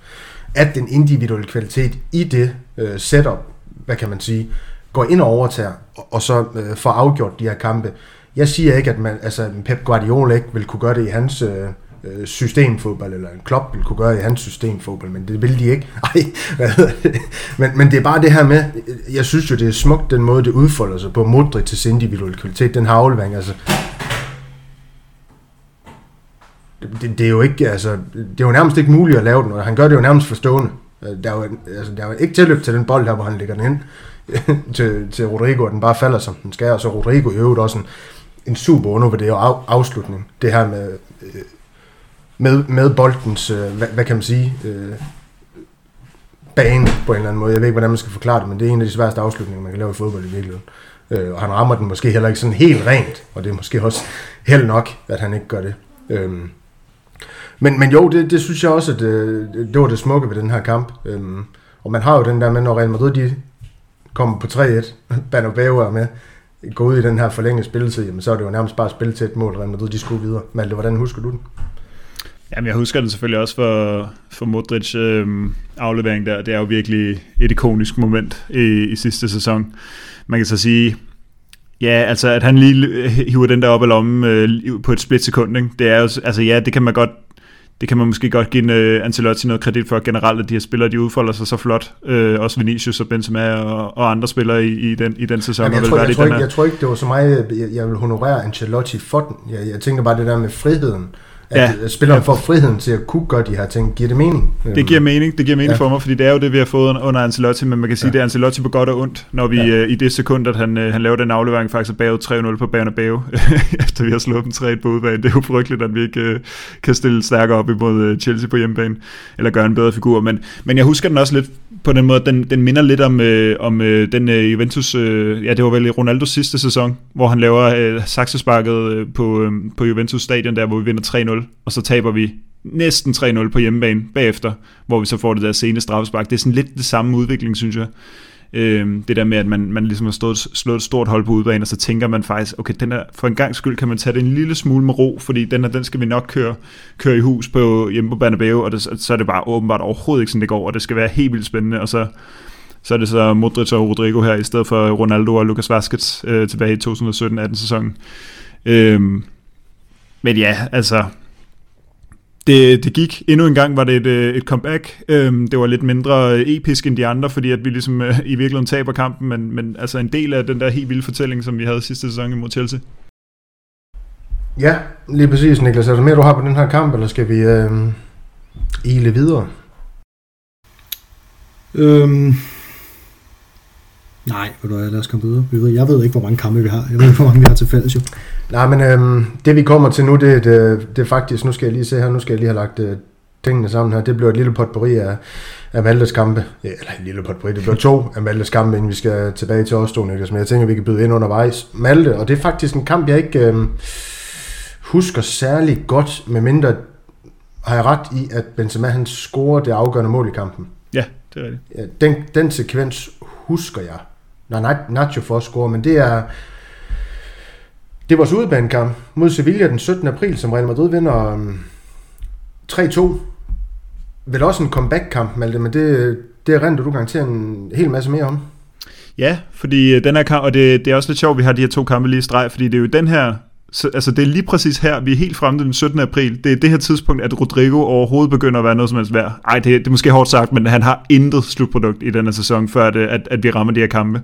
at den individuelle kvalitet i det uh, setup, hvad kan man sige, går ind og overtager, og, og så øh, får afgjort de her kampe. Jeg siger ikke, at man, altså, Pep Guardiola ikke vil kunne gøre det i hans... Øh, øh systemfodbold, eller en klub vil kunne gøre i hans systemfodbold, men det vil de ikke. [laughs] Ej, hvad det? Men, men det er bare det her med, jeg synes jo, det er smukt, den måde, det udfolder sig på Modric til individuel kvalitet, den her aflevering, altså, det, det, er jo ikke, altså, det er jo nærmest ikke muligt at lave den, og han gør det jo nærmest forstående. Øh, der er jo, altså, der er jo ikke tilløb til den bold der, hvor han ligger den ind [laughs] til, til Rodrigo, at den bare falder, som den skal, og så Rodrigo i øvrigt også en, en super undervurderet af, afslutning. Det her med øh, med, med boldens, øh, hvad, hvad kan man sige, øh, bane på en eller anden måde. Jeg ved ikke, hvordan man skal forklare det, men det er en af de sværeste afslutninger, man kan lave i fodbold i virkeligheden. Øh, og han rammer den måske heller ikke sådan helt rent, og det er måske også [laughs] held nok, at han ikke gør det. Øh, men, men jo, det, det synes jeg også, at det, det var det smukke ved den her kamp. Øh, og man har jo den der med, når Real Madrid de kommer på 3-1, [laughs] Banobeo er med, går ud i den her forlængede spilletid, jamen så er det jo nærmest bare spillet til et mål, Real Madrid de skulle videre. Malte, hvordan husker du den? Jamen, jeg husker den selvfølgelig også for, for Modric øh, aflevering der. Det er jo virkelig et ikonisk moment i, i sidste sæson. Man kan så sige, ja, altså at han lige hiver den der op af lommen øh, på et splitsekund, ikke? det er jo, altså ja, det kan man godt det kan man måske godt give uh, Ancelotti noget kredit for generelt, at de her spillere, de udfolder sig så flot. Uh, også Vinicius og Benzema og, og andre spillere i, i, den, i den sæson. Jamen, jeg, tror, jeg, tror ikke, jeg tror ikke, det var så meget, jeg, jeg vil honorere Ancelotti for den. Jeg, jeg tænker bare det der med friheden at ja. spilleren får friheden til at kunne gøre de her ting. Giver det mening? Det giver mening, det giver mening ja. for mig, fordi det er jo det, vi har fået under Ancelotti, men man kan sige, ja. det er Ancelotti på godt og ondt, når vi ja. uh, i det sekund, at han, uh, han laver den aflevering, faktisk bagud 3-0 på Bernabeu, [laughs] efter vi har slået dem 3 på udbanen. Det er jo frygteligt, at vi ikke uh, kan stille stærkere op imod uh, Chelsea på hjemmebane, eller gøre en bedre figur, men, men jeg husker den også lidt på den måde, den, den minder lidt om, øh, om øh, den øh, Juventus, øh, ja det var vel i Ronaldos sidste sæson, hvor han laver øh, saksesparket øh, på, øh, på Juventus stadion der, hvor vi vinder 3-0, og så taber vi næsten 3-0 på hjemmebane bagefter, hvor vi så får det der sene straffespark. Det er sådan lidt det samme udvikling, synes jeg. Øh, det der med, at man, man ligesom har stået, slået et stort hold på udbanen, og så tænker man faktisk, okay, den der, for en gang skyld kan man tage det en lille smule med ro, fordi den, her, den skal vi nok køre, køre i hus på, hjemme på Bernabeu, og det, så er det bare åbenbart overhovedet ikke sådan, det går, og det skal være helt vildt spændende, og så, så er det så Modric og Rodrigo her, i stedet for Ronaldo og Lucas Vazquez øh, tilbage i 2017-18 sæsonen. Øh, men ja, altså, det, det gik. Endnu en gang var det et, øh, et comeback. Øhm, det var lidt mindre episk end de andre, fordi at vi ligesom øh, i virkeligheden taber kampen, men, men altså en del af den der helt vilde fortælling, som vi havde sidste sæson imod Chelsea. Ja, lige præcis, Niklas. Er der mere, du har på den her kamp, eller skal vi øh, ile videre? Øhm, Nej, ved du hvad, lad os komme videre. Vi ved, jeg ved ikke, hvor mange kampe vi har. Jeg ved ikke, hvor mange vi har til fælles jo. Nej, men øhm, det vi kommer til nu, det, det, det er faktisk, nu skal jeg lige se her, nu skal jeg lige have lagt øh, tingene sammen her. Det bliver et lille potpourri af, af Maltes kampe. Ja, eller et lille potpourri, det bliver to af Maltes kampe, inden vi skal tilbage til os to, Niklas. Men jeg tænker, vi kan byde ind undervejs. Malte, og det er faktisk en kamp, jeg ikke øhm, husker særlig godt, med mindre har jeg ret i, at Benzema han scorer det afgørende mål i kampen. Ja, det er rigtigt. Ja, den, den sekvens husker jeg når Nacho får score, men det er, Det er vores udebanekamp mod Sevilla den 17. april, som Real Madrid vinder um, 3-2. Vel også en comeback-kamp, Malte, men det, det rent du garanterer en hel masse mere om. Ja, fordi øh, den her kamp, og det, det er også lidt sjovt, at vi har de her to kampe lige i streg, fordi det er jo den her, så, altså det er lige præcis her, vi er helt fremme den 17. april, det er det her tidspunkt, at Rodrigo overhovedet begynder at være noget som helst værd. Ej, det, det er måske hårdt sagt, men han har intet slutprodukt i denne sæson, før det, at, at vi rammer de her kampe.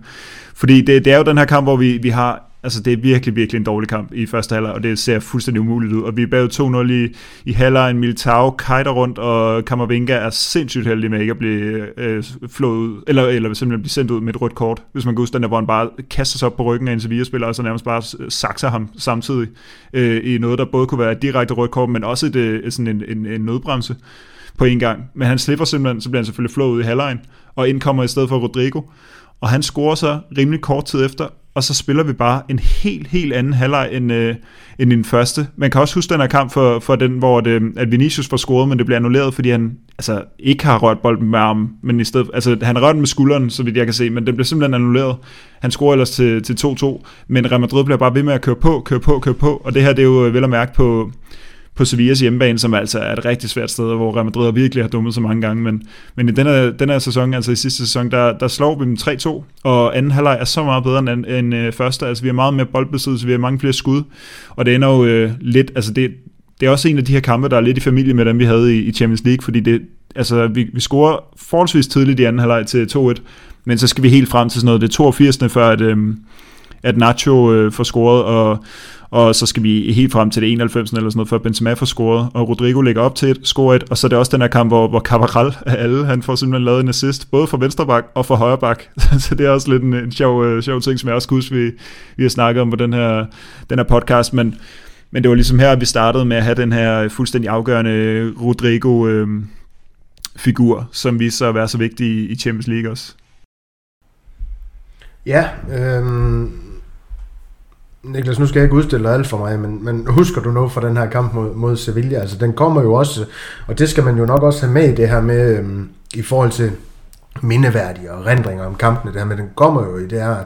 Fordi det, det er jo den her kamp, hvor vi, vi har Altså, det er virkelig, virkelig en dårlig kamp i første halvleg, og det ser fuldstændig umuligt ud. Og vi er bagud 2-0 i, i halvleg, Militao kajter rundt, og Kammervinga er sindssygt heldig med ikke at blive øh, flået ud, eller, eller simpelthen blive sendt ud med et rødt kort. Hvis man kan huske den der, hvor han bare kaster sig op på ryggen af en Sevilla-spiller, og så nærmest bare sakser ham samtidig øh, i noget, der både kunne være et direkte rødt kort, men også et, øh, sådan en, en, en nødbremse på en gang. Men han slipper simpelthen, så bliver han selvfølgelig flået ud i halvlejen, og indkommer i stedet for Rodrigo. Og han scorer så rimelig kort tid efter, og så spiller vi bare en helt, helt anden halvleg end, øh, end den første. Man kan også huske den her kamp for, for den, hvor det, at Vinicius får scoret, men det bliver annulleret, fordi han altså, ikke har rørt bolden med armen, men i stedet, altså, han rørte den med skulderen, så vidt jeg kan se, men det bliver simpelthen annulleret. Han scorer ellers til, til 2-2, men Real Madrid bliver bare ved med at køre på, køre på, køre på, og det her det er jo øh, vel at mærke på, på Sevillas hjemmebane, som altså er et rigtig svært sted, hvor Real Madrid virkelig har dummet så mange gange. Men, men i den her, den her sæson, altså i sidste sæson, der, der slår vi dem 3-2, og anden halvleg er så meget bedre end, end øh, første. Altså vi har meget mere boldbesiddelse, vi har mange flere skud, og det ender jo øh, lidt, altså det, det er også en af de her kampe, der er lidt i familie med dem, vi havde i, i Champions League, fordi det, altså, vi, vi scorer forholdsvis tidligt i anden halvleg til 2-1, men så skal vi helt frem til sådan noget, det er 82. før, at, øh, at Nacho øh, får scoret, og og så skal vi helt frem til det 91 eller sådan noget, før Benzema får scoret, og Rodrigo lægger op til et, score et, og så er det også den her kamp, hvor, hvor Cabral af alle, han får simpelthen lavet en assist, både for venstre bak og for højre bak. [laughs] så det er også lidt en, en sjov, øh, sjov ting, som jeg også husker, vi, vi har snakket om på den her, den her podcast, men, men det var ligesom her, at vi startede med at have den her fuldstændig afgørende Rodrigo øh, figur, som viste sig at være så vigtig i Champions League også. Ja, øh, Niklas, nu skal jeg ikke udstille alt for mig, men, men husker du noget fra den her kamp mod, mod Sevilla? Altså, den kommer jo også, og det skal man jo nok også have med i det her med, øhm, i forhold til mindeværdige og rendringer om kampene, det her med, den kommer jo i det her,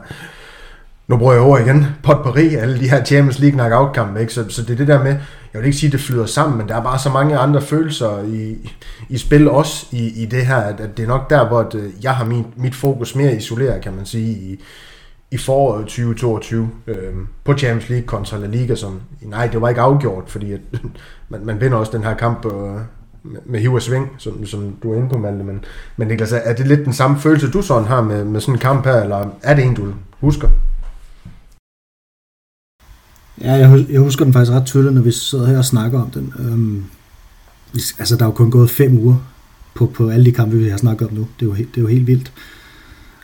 nu bruger jeg over igen, potpourri, alle de her Champions League knockout kampe, ikke? Så, så det er det der med, jeg vil ikke sige, at det flyder sammen, men der er bare så mange andre følelser i, i spil også i, i det her, at, at det er nok der, hvor at, øh, jeg har min, mit fokus mere isoleret, kan man sige, i, i foråret 2022 øh, på Champions League kontra La Liga, som nej, det var ikke afgjort, fordi at, [laughs] man, man vinder også den her kamp øh, med hiv og sving, som, som du er inde på, Malte. Men, men Niklas, er det lidt den samme følelse, du sådan har med, med sådan en kamp her, eller er det en, du husker? Ja, jeg, jeg husker den faktisk ret tydeligt, når vi sidder her og snakker om den. Øhm, altså, der er jo kun gået fem uger på, på alle de kampe, vi har snakket om nu. Det er jo, det er jo helt vildt.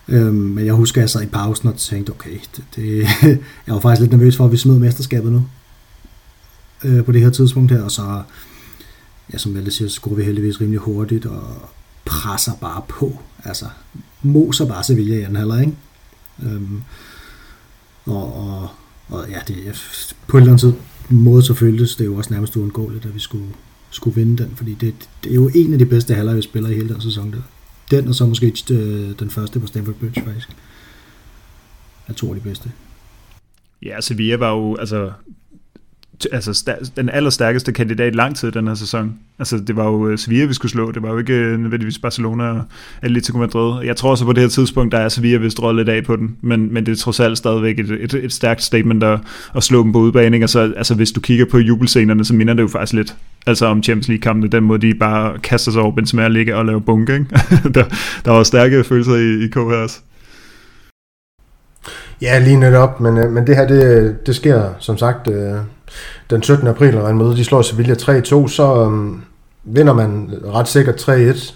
Øhm, men jeg husker, at jeg sad i pausen og tænkte, okay, det, det, [laughs] jeg var faktisk lidt nervøs for, at vi smed mesterskabet nu. Øh, på det her tidspunkt her, og så, ja, som Malte siger, så går vi heldigvis rimelig hurtigt og presser bare på. Altså, moser bare Sevilla i anden halvleg, ikke? Øhm, og, og, og ja, det, på en eller anden måde så føltes det jo også nærmest uundgåeligt, at vi skulle, skulle vinde den, fordi det, det er jo en af de bedste halvleje, vi spiller i hele den sæson der. Den, og så måske øh, den første på Stamford Bridge, faktisk. Er to af de bedste. Ja, Sevilla var jo, altså, altså den allerstærkeste kandidat lang tid den her sæson. Altså det var jo øh, Sevilla, vi skulle slå. Det var jo ikke øh, nødvendigvis Barcelona og Atletico Madrid. Jeg tror også på det her tidspunkt, der er Sevilla vist råd lidt af på den. Men, men det er trods alt stadigvæk et, et, et stærkt statement at, at slå dem på udbaning. Og så, altså hvis du kigger på jubelscenerne, så minder det jo faktisk lidt altså om Champions League-kampene. Den måde, de bare kaster sig over Benzema og ligger og laver bunke. Ikke? [laughs] der, der var stærke følelser i, i KH også. Ja, lige netop, men, øh, men det her, det, det sker som sagt øh, den 17. april, og med, de slår Sevilla 3-2, så um, vinder man ret sikkert 3-1.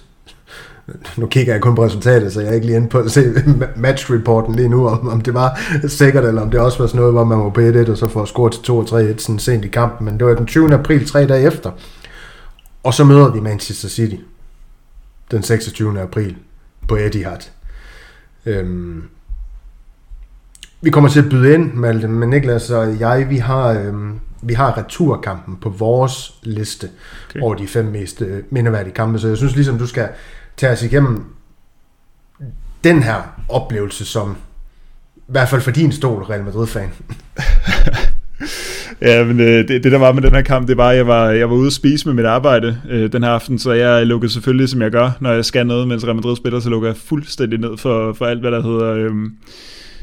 Nu kigger jeg kun på resultatet, så jeg er ikke lige inde på at se [laughs] matchreporten lige nu, om, om det var sikkert, eller om det også var sådan noget, hvor man var på 1-1, og så får scoret til 2 3-1 sådan sent i kampen. Men det var den 20. april, tre dage efter. Og så møder vi Manchester City den 26. april på Etihad. Øhm, vi kommer til at byde ind, Malte, men Niklas og jeg, vi har, øhm, vi har returkampen på vores liste okay. over de fem mest øh, mindeværdige kampe, så jeg synes ligesom, du skal tage os igennem den her oplevelse som, i hvert fald for din stol, Real Madrid-fan. [laughs] ja, men øh, det, det der var med den her kamp, det var, at jeg var, jeg var ude at spise med mit arbejde øh, den her aften, så jeg lukkede selvfølgelig, som jeg gør, når jeg skal noget, mens Real Madrid spiller, så lukker jeg fuldstændig ned for, for alt, hvad der hedder... Øh,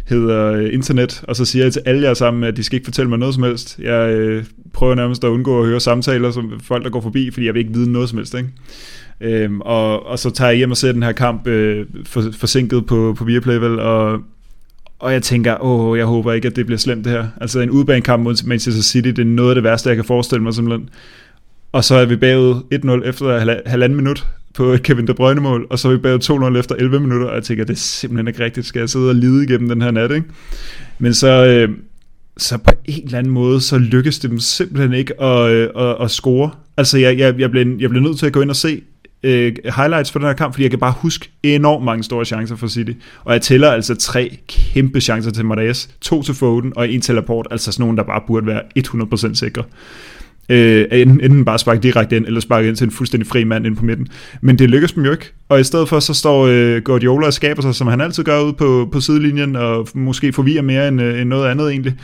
hedder øh, internet, og så siger jeg til alle jer sammen, at de skal ikke fortælle mig noget som helst. Jeg øh, prøver nærmest at undgå at høre samtaler som folk, der går forbi, fordi jeg vil ikke vide noget som helst. Ikke? Øhm, og, og så tager jeg hjem og ser den her kamp øh, for, forsinket på, på Viaplay, vel, og, og jeg tænker, åh, jeg håber ikke, at det bliver slemt det her. Altså en udbanekamp mod Manchester City, det er noget af det værste, jeg kan forestille mig simpelthen. Og så er vi bagud 1-0 efter halvanden minut på et Kevin De Bruyne mål, og så er vi bagud 2-0 efter 11 minutter, og jeg tænker, det er simpelthen ikke rigtigt, skal jeg sidde og lide igennem den her nat, ikke? Men så, øh, så på en eller anden måde, så lykkes det dem simpelthen ikke at, øh, at, at score. Altså, jeg, jeg, jeg, blev, jeg blev nødt til at gå ind og se øh, highlights for den her kamp, fordi jeg kan bare huske enormt mange store chancer for City. Og jeg tæller altså tre kæmpe chancer til Marais, to til Foden og en til Laporte, altså sådan nogen, der bare burde være 100% sikre. Øh, enten bare sparke direkte ind, eller sparke ind til en fuldstændig fri mand ind på midten. Men det lykkes dem jo ikke. Og i stedet for, så står øh, Guardiola og skaber sig, som han altid gør ud på, på sidelinjen, og måske forvirrer mere end, øh, end noget andet egentlig.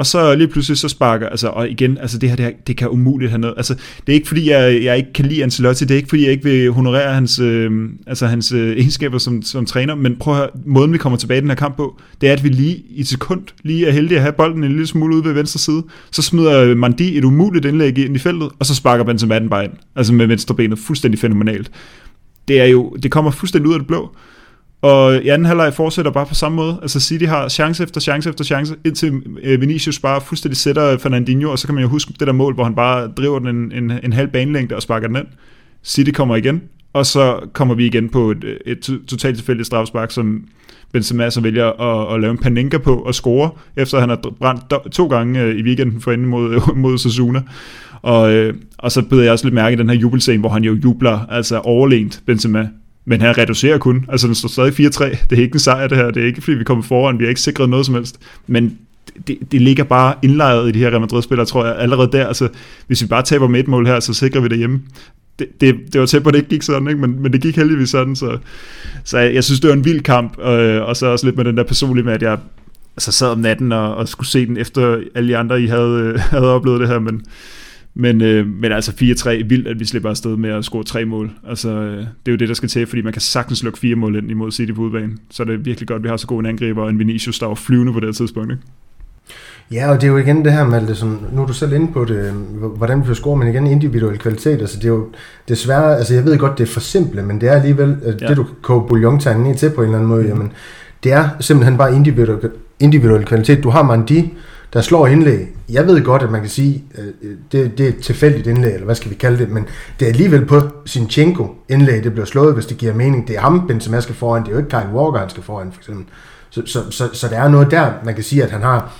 Og så lige pludselig så sparker, altså, og igen, altså det her, det, her, det kan umuligt have noget, altså det er ikke fordi, jeg, jeg ikke kan lide Ancelotti, det er ikke fordi, jeg ikke vil honorere hans, øh, altså hans øh, egenskaber som, som træner, men prøv at høre, måden vi kommer tilbage i den her kamp på, det er, at vi lige i et sekund, lige er heldige at have bolden en lille smule ude ved venstre side, så smider Mandi et umuligt indlæg ind i feltet, og så sparker Benzema den bare ind, altså med venstre benet, fuldstændig fænomenalt. Det er jo, det kommer fuldstændig ud af det blå, og i anden halvleg fortsætter bare på samme måde. Altså City har chance efter chance efter chance, indtil øh, Vinicius bare fuldstændig sætter Fernandinho, og så kan man jo huske det der mål, hvor han bare driver den en, en, en halv banelængde og sparker den ind. City kommer igen, og så kommer vi igen på et, et totalt tilfældigt strafspark, som Benzema så vælger at, at lave en paninka på og score, efter han har brændt to gange øh, i weekenden for mod, [laughs] mod Sasuna. Og, øh, og så beder jeg også lidt mærke i den her jubelscene, hvor han jo jubler, altså overlænt Benzema, men han reducerer kun. Altså, den står stadig 4-3. Det er ikke en sejr, det her. Det er ikke, fordi vi kommer foran. Vi har ikke sikret noget som helst. Men det, det ligger bare indlejret i de her Real Madrid-spillere, tror jeg, allerede der. Altså, hvis vi bare taber med et mål her, så sikrer vi det hjemme. Det, det, det var tæt på, at det ikke gik sådan, ikke? Men, men det gik heldigvis sådan. Så, så jeg, jeg synes, det var en vild kamp. Øh, og så også lidt med den der personlige med, at jeg altså, sad om natten og, og skulle se den efter alle de andre, I havde, øh, havde oplevet det her. Men, men, øh, men altså 4-3, vildt at vi slipper afsted med at score tre mål. Altså, øh, det er jo det, der skal til, fordi man kan sagtens lukke fire mål ind imod City på udbanen. Så det er virkelig godt, at vi har så god en angriber, og en Vinicius, der var flyvende på det tidspunkt. Ikke? Ja, og det er jo igen det her det sådan, nu er du selv inde på det, hvordan vi får score, men igen individuel kvalitet, altså det er jo desværre, altså jeg ved godt, det er for simple, men det er alligevel, ja. det du koger bouillontegnen ned til på en eller anden måde, mm. jamen, det er simpelthen bare individuel, individuel kvalitet. Du har Mandi, der slår indlæg. Jeg ved godt, at man kan sige, at øh, det, det er et tilfældigt indlæg, eller hvad skal vi kalde det, men det er alligevel på Sinchenko indlæg, det bliver slået, hvis det giver mening. Det er ham, Benzema skal foran, det er jo ikke Kyle Walker, han skal foran, for eksempel. Så, så, så, så der er noget der, man kan sige, at han har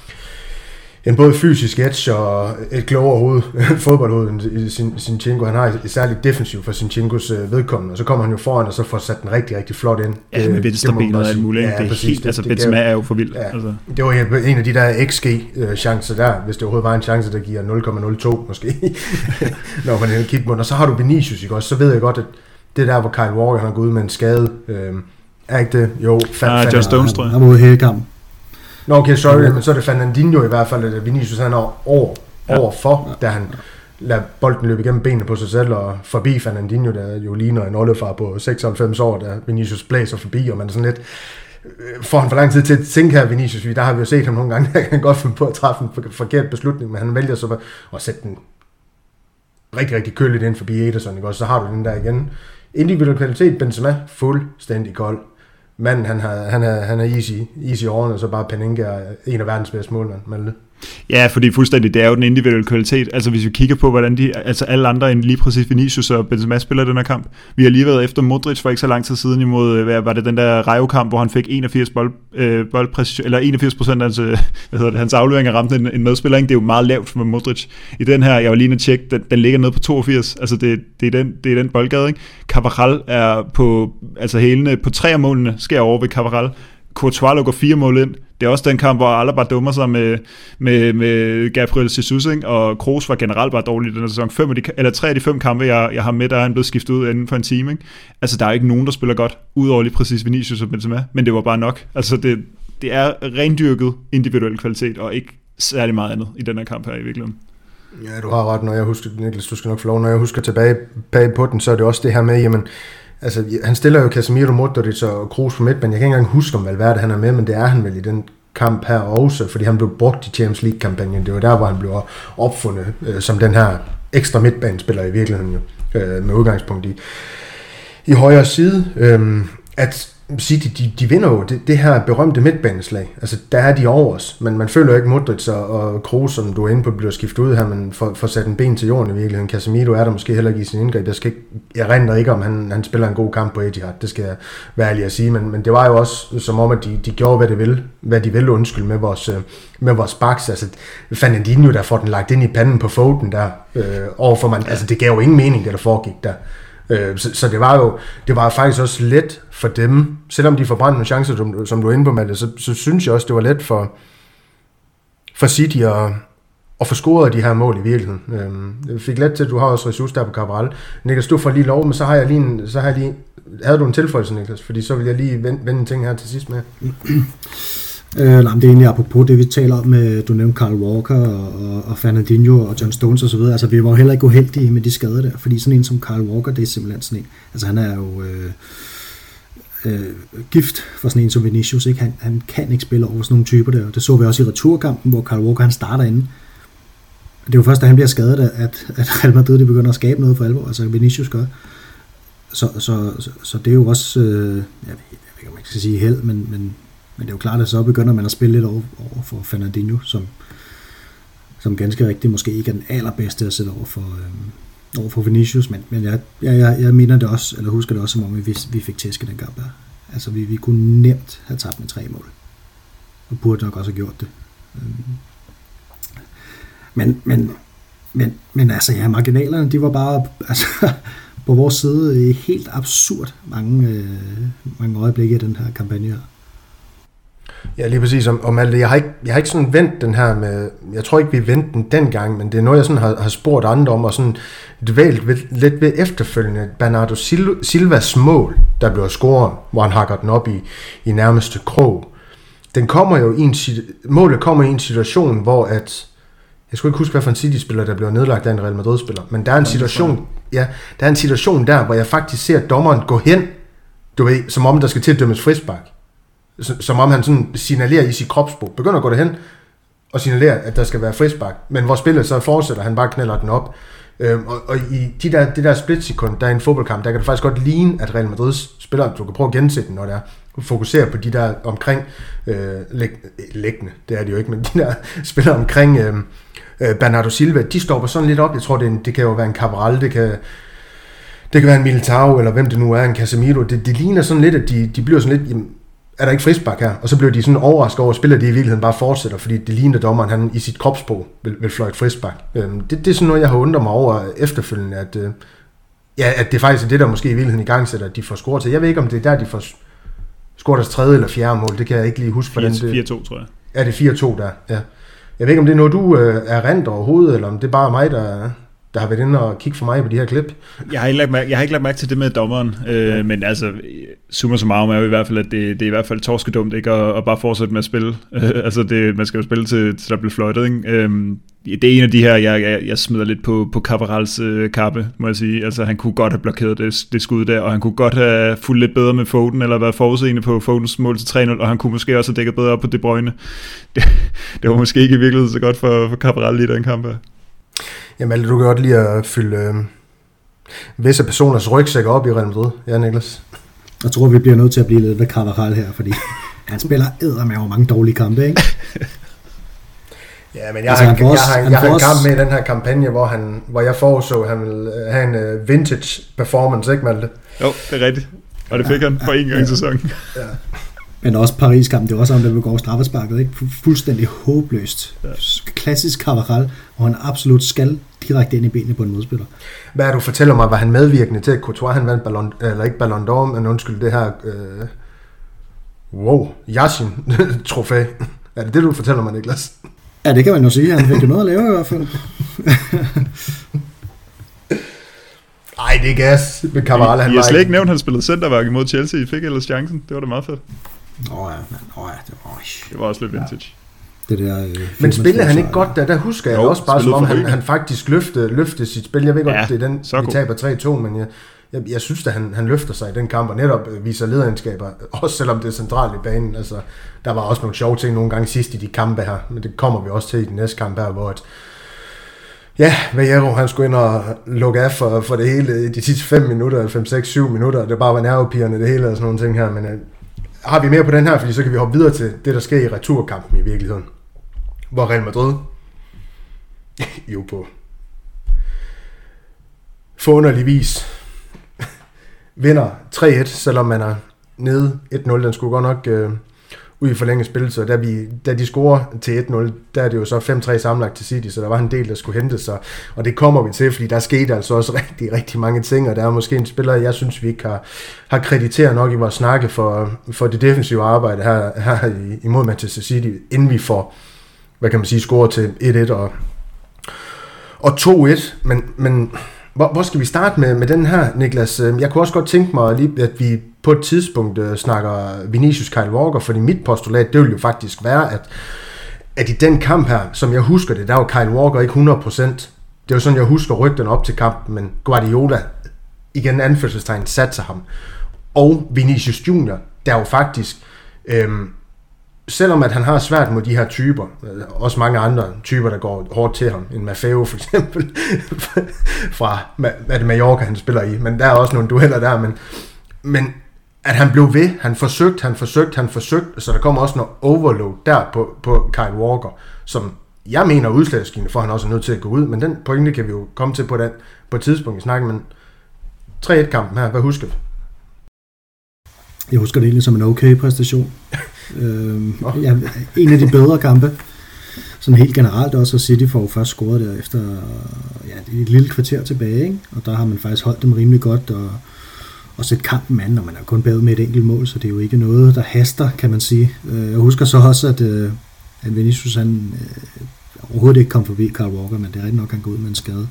en både fysisk edge og et klogere hoved, [laughs] fodboldhoved end sin, Sinchenko. Han har et særligt defensiv for Sinchenkos øh, vedkommende, og så kommer han jo foran, og så får sat den rigtig, rigtig flot ind. Ja, med venstrebenet og alt muligt. Ja, det er præcis, helt, det, altså Benzema er jo for vild. Ja, altså. Det var en af de der XG-chancer der, hvis det overhovedet var en chance, der giver 0,02 måske, [laughs] når man kigger på den. Og så har du Vinicius, ikke også? Så ved jeg godt, at det der, hvor Kyle Walker han har gået ud med en skade, øh, er ikke det? Jo, fat, ah, Just Stones, tror jeg. Han var ude hele kampen. Nå, okay, sorry, men så er det Fernandinho i hvert fald, at Vinicius han er over, ja. overfor, da han lader bolden løbe igennem benene på sig selv, og forbi Fernandinho, der jo ligner en oldefar på 96 år, da Vinicius blæser forbi, og man er sådan lidt, øh, får han for lang tid til at tænke her, Vinicius, der har vi jo set ham nogle gange, [laughs] der kan godt finde på at træffe en forkert beslutning, men han vælger så at sætte den rigtig, rigtig køligt ind forbi Ederson, ikke? og så har du den der igen. Individuel kvalitet, Benzema, fuldstændig kold manden, han, har, han, er, han er easy, easy årene, og så bare Peninga er en af verdens bedste målmænd, Malte. Ja, fordi fuldstændig, det er jo den individuelle kvalitet. Altså hvis vi kigger på, hvordan de, altså alle andre end lige præcis Vinicius og Benzema spiller den her kamp. Vi har lige været efter Modric for ikke så lang tid siden imod, øh, hvad var det, den der Rayo-kamp, hvor han fik 81 bold, øh, boldpræcision, eller 81 procent af hans, øh, hvad hedder det, hans afleveringer ramte en, en medspiller. Ikke? Det er jo meget lavt for Modric. I den her, jeg var lige at tjekke, den, den ligger nede på 82. Altså det, det, er, den, det er den boldgade, ikke? Cabral er på, altså hælene på tre af målene, sker over ved Cabral. Courtois lukker fire mål ind. Det er også den kamp, hvor alle bare dummer sig med, med, med Gabriel Jesus, ikke? og Kroos var generelt bare dårlig i den her sæson. Fem af de, eller tre af de fem kampe, jeg, jeg har med, der er han blevet skiftet ud inden for en time. Ikke? Altså, der er ikke nogen, der spiller godt, udover lige præcis Vinicius og Benzema, men det var bare nok. Altså, det, det er rendyrket individuel kvalitet, og ikke særlig meget andet i den her kamp her i virkeligheden. Ja, du har ret, når jeg husker, Niklas, du skal nok få lov, når jeg husker tilbage bag på den, så er det også det her med, jamen, altså, han stiller jo Casemiro, Modric og Kroos på midtbanen. Jeg kan ikke engang huske, om Valverde han er med, men det er han vel i den kamp her også, fordi han blev brugt i Champions League-kampagnen. Det var der, hvor han blev opfundet øh, som den her ekstra midtbanespiller i virkeligheden, jo, øh, med udgangspunkt i, i højre side. Øh, at City, de, de vinder jo det, det her berømte midtbaneslag. Altså, der er de over os, men man føler jo ikke Modric og, og Kroos, som du er inde på, bliver skiftet ud her, men får, får sat en ben til jorden i virkeligheden. Casemiro er der måske heller ikke i sin indgreb. Jeg, skal ikke, jeg render ikke, om han, han spiller en god kamp på Etihad, det skal jeg være ærlig at sige, men, men det var jo også som om, at de, de gjorde, hvad de ville, hvad de ville undskyld med vores, øh, med vores baks. Altså, Fernandinho, der får den lagt ind i panden på Foden der, øh, overfor man, altså det gav jo ingen mening, det der foregik der. Øh, så, så det var jo det var faktisk også let for dem, selvom de forbrændte nogle chancer, som, som du er inde på, Malte, så, så synes jeg også, det var let for, for City at, at få scoret de her mål i virkeligheden. Øh, jeg fik let til, at du har også ressourcer der på Cabral. Niklas, du får lige lov, men så har jeg lige en, så har jeg lige, havde du en tilføjelse, Niklas? Fordi så vil jeg lige vende, vende en ting her til sidst med. [clears throat] Øh, nej, det er egentlig apropos det, vi taler om med, du nævnte Carl Walker og, og Fernandinho og John Stones osv. Altså, vi var jo heller ikke uheldige med de skader der, fordi sådan en som Carl Walker, det er simpelthen sådan en, altså han er jo øh, øh, gift for sådan en som Vinicius, ikke? Han, han kan ikke spille over sådan nogle typer der, det så vi også i returkampen, hvor Carl Walker han starter inde. Det er jo først, da han bliver skadet, at, at Real Madrid de begynder at skabe noget for alvor, altså Vinicius gør. Så, så, så, så det er jo også, øh, jeg, ved, jeg ved ikke, om man skal sige held, men, men men det er jo klart, at så begynder man at spille lidt over, over for Fernandinho, som, som ganske rigtigt måske ikke er den allerbedste at sætte over for, øh, over for Vinicius, men, men jeg, jeg, jeg, jeg mener det også, eller husker det også, som om vi, vi fik tæsket den kamp der. Altså, vi, vi kunne nemt have tabt med tre mål. Og burde nok også have gjort det. Øhm, men, men, men, men altså, ja, marginalerne, de var bare, altså, [laughs] på vores side helt absurd mange, øh, mange øjeblikke i den her kampagne her. Ja, lige præcis. Om, om alt det. Jeg har, ikke, jeg har ikke sådan vendt den her med... Jeg tror ikke, vi vendte den dengang, men det er noget, jeg sådan har, har spurgt andre om, og sådan dvælt ved, lidt ved efterfølgende. Bernardo Silvas mål, der bliver scoret, hvor han hakker den op i, i nærmeste krog. Den kommer jo i en, målet kommer i en situation, hvor at... Jeg skulle ikke huske, hvad for en City-spiller, der bliver nedlagt af en Real Madrid-spiller, men der er en situation, ja, der er en situation der, hvor jeg faktisk ser dommeren gå hen, du ved, som om der skal til at dømmes frispark som om han sådan signalerer i sit kropsbrug, begynder at gå derhen og signalerer, at der skal være frispark, men hvor spillet så fortsætter, han bare knælder den op. Øhm, og, og, i de der, det der splitsekund, der er en fodboldkamp, der kan det faktisk godt ligne, at Real Madrids spiller, du kan prøve at gense den, når det er, fokusere på de der omkring øh, læg, læggende, det er det jo ikke, men de der [laughs] spiller omkring øh, øh, Bernardo Silva, de stopper sådan lidt op, jeg tror, det, en, det kan jo være en Cabral, det kan, det kan være en Militao, eller hvem det nu er, en Casemiro, det, det ligner sådan lidt, at de, de bliver sådan lidt, jamen, er der ikke frisbak her? Og så blev de sådan overrasket over, at spillet de i virkeligheden bare fortsætter, fordi det ligner dommeren, han i sit kropsprog vil, vil fløjte frisbak. Øhm, det, det er sådan noget, jeg har undret mig over efterfølgende, at, øh, ja, at det faktisk er det, der måske i virkeligheden i gang sætter, at de får scoret til. Jeg ved ikke, om det er der, de får scoret deres tredje eller fjerde mål. Det kan jeg ikke lige huske. 4-2, tror jeg. Ja, det er 4-2 der, ja. Jeg ved ikke, om det er noget, du øh, er rent overhovedet, eller om det er bare mig, der, der har været inde og kigge for mig på de her klip. Jeg har ikke lagt mærke, jeg har ikke lagt mærke til det med dommeren, øh, ja. men altså, summa summarum er jo i hvert fald, at det, det er i hvert fald torskedumt ikke at, at bare fortsætte med at spille. Øh, [laughs] altså, det, man skal jo spille til, til der bliver fløjtet, ikke? Øh, det er en af de her, jeg, jeg, jeg smider lidt på, på Caparals øh, kappe, må jeg sige. Altså, han kunne godt have blokeret det, det skud der, og han kunne godt have fulgt lidt bedre med Foden, eller været forudseende på Fodens mål til 3-0, og han kunne måske også have dækket bedre op på De Bruyne. [laughs] Det, det var måske ikke i virkeligheden så godt for, for Caparal i den kamp her. Jamen, du kan godt lide at fylde øh, visse personers rygsæk op i Real Madrid. Ja, Niklas? Jeg tror, vi bliver nødt til at blive lidt ved Carvajal her, fordi [laughs] han spiller æder med over mange dårlige kampe, ikke? [laughs] Ja, men jeg, altså, har, jeg, har, jeg, jeg har en kamp med i den her kampagne, hvor, han, hvor jeg foreså, at han ville øh, have en uh, vintage performance, ikke Malte? Jo, det er rigtigt. Og det fik ja, han for en gang i sæsonen. Ja. [laughs] Men også Paris-kamp, det var også om, der begår straffesparket, ikke? Fuldstændig håbløst. Ja. Klassisk Carvajal, hvor han absolut skal direkte ind i benene på en modspiller. Hvad er du fortæller mig, var han medvirkende til, at Courtois han vandt Ballon, eller ikke Ballon d'Or, men undskyld, det her, øh, wow, Yashin [laughs] trofæ. er det det, du fortæller mig, Niklas? Ja, det kan man jo sige. Han fik jo noget at lave i hvert fald. Ej, det er gas med. Han I har slet ikke nævnt, at han spillede centerværk imod Chelsea. I fik ellers chancen. Det var da meget fedt. Åh oh, ja, man. Oh, ja, det, var, det var også lidt vintage. Det der, øh, Men spillede han ikke godt der? Der husker jeg Jo, også bare, som om han, han faktisk løftede, løftede sit spil. Jeg ved godt, Ja, det er den, så vi god. taber 3-2, men jeg, jeg, jeg synes at han, han løfter sig i den kamp, og netop øh, viser lederegenskaber, også selvom det er centralt i banen. Altså, der var også nogle sjove ting nogle gange sidst i de kampe her, men det kommer vi også til i den næste kamp her, hvor at, ja, Vajero, han skulle ind og lukke af for, for det hele i de sidste 5 minutter, 5, 6, 7 minutter, det bare var nervepigerne det hele og sådan nogle ting her, men øh, har vi mere på den her, fordi så kan vi hoppe videre til det, der sker i returkampen i virkeligheden. Hvor Real Madrid [laughs] jo på forunderlig vis vinder 3-1, selvom man er nede 1-0. Den skulle godt nok øh, ud i forlænget spil, så da, vi, da de scorer til 1-0, der er det jo så 5-3 sammenlagt til City, så der var en del, der skulle hente sig, og det kommer vi til, fordi der skete altså også [laughs] rigtig, rigtig mange ting, og der er måske en spiller, jeg synes, vi ikke har, har krediteret nok i vores snakke for, for det defensive arbejde her, her i, imod Manchester City, inden vi får, hvad kan man sige, score til 1-1 og, og 2-1, men, men hvor, hvor skal vi starte med, med den her, Niklas? Øhm, jeg kunne også godt tænke mig, lige, at vi på et tidspunkt uh, snakker Vinicius Kyle Walker, fordi mit postulat, det vil jo faktisk være, at, at i den kamp her, som jeg husker det, der var Kyle Walker ikke 100%. Det er jo sådan, jeg husker rygten op til kampen, men Guardiola, igen anførselstegn, satte ham. Og Vinicius Junior, der jo faktisk, øhm, selvom at han har svært mod de her typer, øh, også mange andre typer, der går hårdt til ham, en Maffeo for eksempel, [laughs] fra er det Mallorca, han spiller i, men der er også nogle dueller der, men, men at han blev ved, han forsøgte, han forsøgte, han forsøgte, så der kommer også noget overload der på, på Kyle Walker, som jeg mener er udslagsgivende for, han også er nødt til at gå ud, men den pointe kan vi jo komme til på, den, på et tidspunkt i snakken, men 3-1-kampen her, hvad husker du? Jeg husker det egentlig som en okay præstation. [laughs] øhm, ja, en af de bedre kampe. Sådan helt generelt også, og City får først scoret der efter ja, et lille kvarter tilbage, ikke? og der har man faktisk holdt dem rimelig godt, og, og sætte kampen an, og man er kun bagud med et enkelt mål, så det er jo ikke noget, der haster, kan man sige. Øh, jeg husker så også, at, øh, at Vinicius han, øh, overhovedet ikke kom forbi Carl Walker, men det er rigtig nok, at han går ud med en skade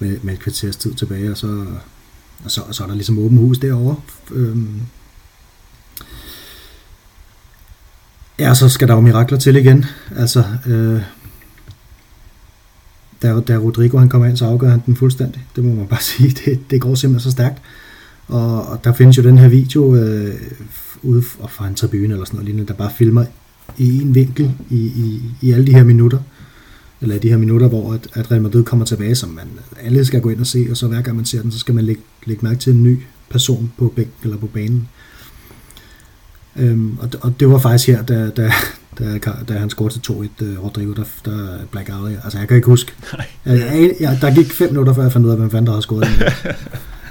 med, med et kvarters tid tilbage, og så, og så, og så er der ligesom åben hus derovre. Øhm, Ja, så skal der jo mirakler til igen. Altså, øh, da, da Rodrigo han kommer ind, så afgør han den fuldstændig. Det må man bare [laughs] sige. Det, det går simpelthen så stærkt. Og, og der findes jo den her video øh, ude fra en tribune eller sådan noget lignende, der bare filmer i en vinkel i, i, i alle de her minutter. Eller de her minutter, hvor at, at Real Madrid kommer tilbage, som man alle skal gå ind og se, og så hver gang man ser den, så skal man lægge, lægge mærke til en ny person på bænken eller på banen. Øhm, og, og det var faktisk her, da, da, da, da han scorede til 2-1, uh, Rodrigo, der, der black out. Altså, jeg kan ikke huske. Jeg, jeg, der gik fem minutter, før jeg fandt ud af, hvem fanden der havde scoret. [laughs]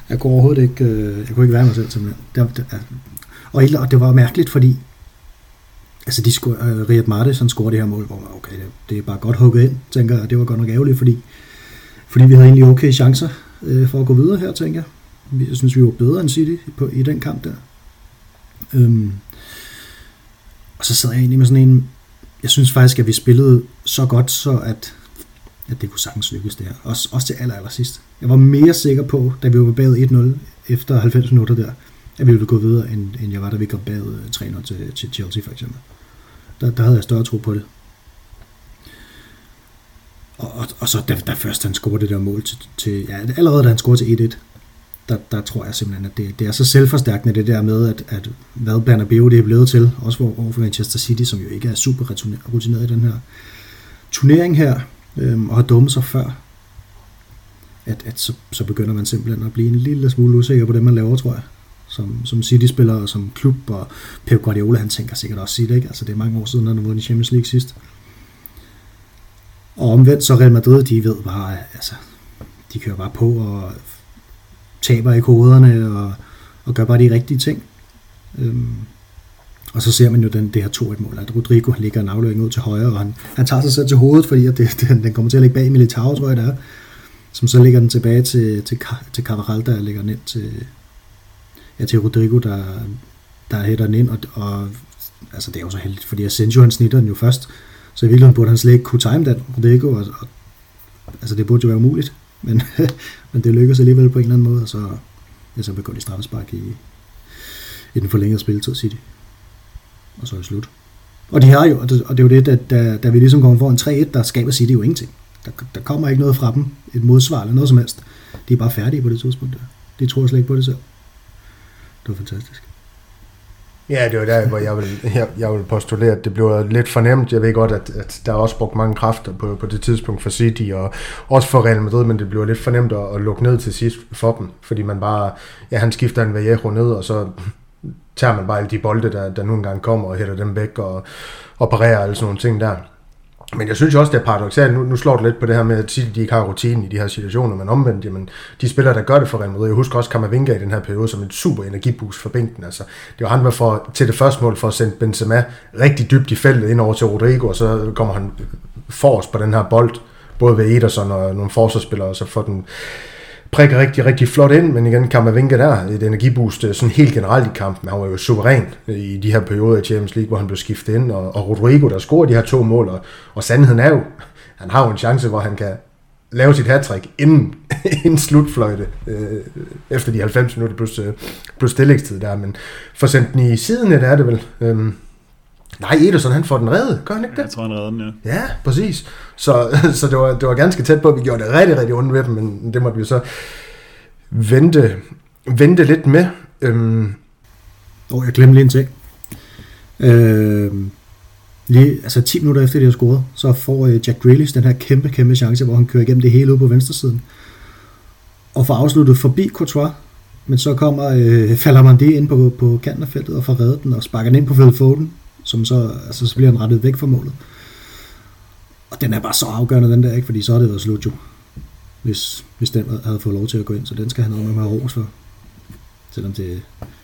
Jeg kunne overhovedet ikke, øh, jeg kunne ikke være mig selv, simpelthen. Det, det, og, og det var mærkeligt, fordi altså de score, uh, Riyad Mahrez, han scorede det her mål, hvor okay, det, det er bare godt hugget ind, tænker jeg, det var godt nok ærgerligt, fordi, fordi vi havde egentlig okay chancer øh, for at gå videre her, tænker jeg. Jeg synes, vi var bedre end City på, i den kamp der. Øhm, og så sidder jeg egentlig med sådan en, jeg synes faktisk, at vi spillede så godt, så at, at det kunne sagtens lykkes der. Også, også til aller, aller sidst. Jeg var mere sikker på, da vi var bagud 1-0 efter 90 minutter der, at vi ville gå videre, end, end jeg var, da vi kom bagud øh, 3-0 til, til Chelsea for eksempel. Der, der havde jeg større tro på det. Og, og, og så da, da først han scorede det der mål til, til ja, allerede da han scorede til 1-1, der, der tror jeg simpelthen, at det, det er så selvforstærkende det der med, at, at hvad Bernabeu det er blevet til, også hvor, over for Manchester City, som jo ikke er super rutineret- rutineret i den her turnering her, øhm, og har dummet sig før, at, at så, så begynder man simpelthen at blive en lille smule usikker på det, man laver, tror jeg. Som, som City-spiller og som klub, og Pep Guardiola, han tænker sikkert også City, ikke? Altså det er mange år siden, han har vundet i Champions League sidst. Og omvendt så Real Madrid, de ved bare, altså, de kører bare på og taber i koderne og, og gør bare de rigtige ting. Øhm, og så ser man jo den, det her 2-1-mål, at Rodrigo han ligger en aflevering ud til højre, og han, han tager sig selv til hovedet, fordi at det, [laughs] den, den kommer til at ligge bag Militao, tror jeg det er, som så ligger den tilbage til, til, til Cavaral, der ligger den ind til, ja, til Rodrigo, der, der hætter den ind, og, og altså det er jo så heldigt, fordi Asensio han snitter den jo først, så i virkeligheden burde han slet ikke kunne time den, Rodrigo, og, og altså det burde jo være umuligt, men, [laughs] men det lykkedes alligevel på en eller anden måde, og så, ja, så begår de straffespark i, i den forlængede spilletid City. Og så er det slut. Og, de har jo, og det, og det er jo det, da, da, da vi ligesom kommer foran 3-1, der skaber City jo ingenting. Der, der kommer ikke noget fra dem, et modsvar eller noget som helst. De er bare færdige på det tidspunkt der. De tror slet ikke på det selv. Det var fantastisk. Ja, det var der, hvor jeg ville, jeg, jeg ville postulere, at det blev lidt fornemt. Jeg ved godt, at, at der er også brugt mange kræfter på, på det tidspunkt for City, og også for Real Madrid, men det blev lidt fornemt at, at lukke ned til sidst for dem, fordi man bare, ja, han skifter en Vallejo ned, og så tager man bare alle de bolde, der, der nu engang kommer, og hætter dem væk, og, og parerer alle sådan nogle ting der. Men jeg synes også, det er paradoxalt. Nu, nu slår det lidt på det her med, at de ikke har rutinen i de her situationer, men omvendt, jamen, de spillere, der gør det for Real Madrid. Jeg husker også Kamavinga i den her periode som en super energiboost for bænken. Altså, det var han med for, til det første mål for at sende Benzema rigtig dybt i feltet ind over til Rodrigo, og så kommer han forrest på den her bold, både ved Ederson og nogle forsvarsspillere, og så får den prikker rigtig, rigtig flot ind, men igen, Kammervinke der, et energiboost øh, sådan helt generelt i kampen. Han var jo suveræn øh, i de her perioder i Champions League, hvor han blev skiftet ind, og, og Rodrigo, der scorer de her to mål, og, og sandheden er jo, han har jo en chance, hvor han kan lave sit hattrick inden, [laughs] inden slutfløjte, øh, efter de 90 minutter plus, øh, plus tillægstid der, men for sendt den i siden, det er det vel. Øh, Nej, Ederson han får den reddet, gør han ikke det? Jeg tror, han redder den, ja. Ja, præcis. Så, [laughs] så det, var, det var ganske tæt på, at vi gjorde det rigtig, rigtig ondt ved dem, men det måtte vi så vente, vente lidt med. Øhm. Oh, jeg glemte lige en ting. Øhm, lige, altså 10 minutter efter, de har scoret, så får øh, Jack Grealish den her kæmpe, kæmpe chance, hvor han kører igennem det hele ude på venstresiden. Og får afsluttet forbi Courtois, men så kommer øh, Falamandi ind på, på kanten af feltet og får reddet den og sparker den ind på Phil Foden, som så, altså, så bliver han rettet væk fra målet. Og den er bare så afgørende, den der, ikke? fordi så har det været slut jo, hvis, hvis den havde fået lov til at gå ind, så den skal han have med ros for, selvom det,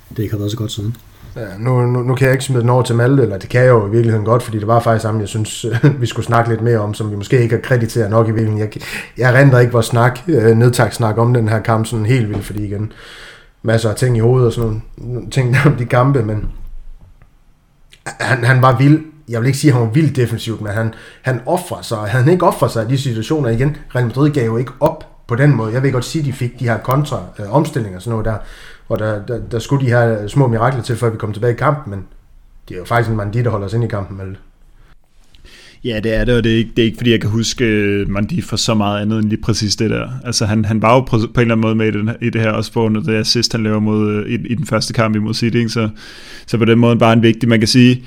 det ikke har været så godt siden. Ja, nu, nu, nu kan jeg ikke smide den over til Malte, eller det kan jeg jo i virkeligheden godt, fordi det var faktisk ham, jeg synes, [laughs] vi skulle snakke lidt mere om, som vi måske ikke har krediteret nok i virkeligheden. Jeg, jeg render ikke vores snak, øh, nedtagssnak om den her kamp sådan helt vildt, fordi igen, masser af ting i hovedet og sådan nogle ting om de kampe, men han, han var vild. Jeg vil ikke sige, at han var vildt defensivt, men han, han offrer sig. Havde han ikke offret sig i de situationer igen, Real Madrid gav jo ikke op på den måde. Jeg vil godt sige, at de fik de her kontra-omstillinger, øh, og sådan noget der, hvor der, der, der skulle de her små mirakler til, før vi kom tilbage i kampen, men det er jo faktisk en Mandi, der holder os ind i kampen, Vel? Ja, det er det, og det er ikke, det er ikke fordi, jeg kan huske øh, Mandi for så meget andet end lige præcis det der. Altså, han, han var jo på, på en eller anden måde med i, den, i det her, også på under det assist, han laver mod, øh, i, i den første kamp imod City, ikke? Så, så på den måde bare en vigtig, man kan sige,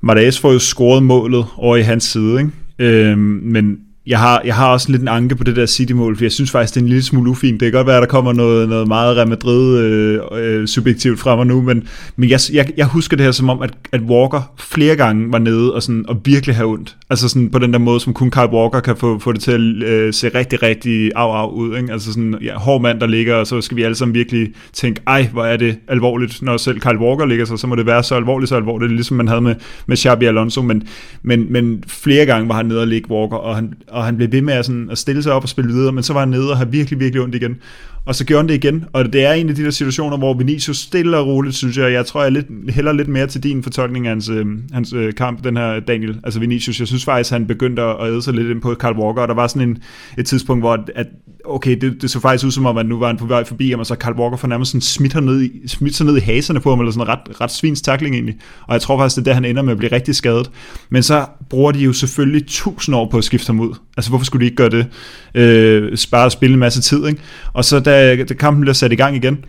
Marades får jo scoret målet over i hans side, ikke? Øhm, men jeg har, jeg har også lidt en anke på det der City-mål, for jeg synes faktisk, det er en lille smule ufint. Det kan godt være, at der kommer noget, noget meget Real Madrid øh, øh, subjektivt fra mig nu, men, men jeg, jeg, jeg husker det her som om, at, at Walker flere gange var nede og, sådan, og virkelig have ondt. Altså sådan på den der måde, som kun Kyle Walker kan få, få det til at øh, se rigtig, rigtig af af ud. Ikke? Altså sådan, ja, hård mand, der ligger, og så skal vi alle sammen virkelig tænke, ej, hvor er det alvorligt, når selv Kyle Walker ligger sig, så må det være så alvorligt, så alvorligt, ligesom man havde med, med Xabi Alonso, men, men, men flere gange var han nede og ligge Walker, og han, og han blev ved med at, sådan, at stille sig op og spille videre, men så var han nede og havde virkelig, virkelig ondt igen. Og så gjorde han det igen, og det er en af de der situationer, hvor Vinicius stille og roligt, synes jeg, jeg tror, jeg lidt, heller lidt mere til din fortolkning af hans, øh, hans øh, kamp, den her Daniel, altså Vinicius. Jeg synes faktisk, han begyndte at æde sig lidt ind på Carl Walker, og der var sådan en, et tidspunkt, hvor at, okay, det, det, så faktisk ud som om, at nu var han på vej forbi ham, og så Carl Walker for nærmest sådan smidt, ned i, smidt sig ned i haserne på ham, eller sådan en ret, ret svins takling egentlig. Og jeg tror faktisk, det er der, han ender med at blive rigtig skadet. Men så bruger de jo selvfølgelig tusind år på at skifte ham ud. Altså, hvorfor skulle de ikke gøre det? Øh, spare og spille en masse tid, ikke? Og så da, da kampen bliver sat i gang igen,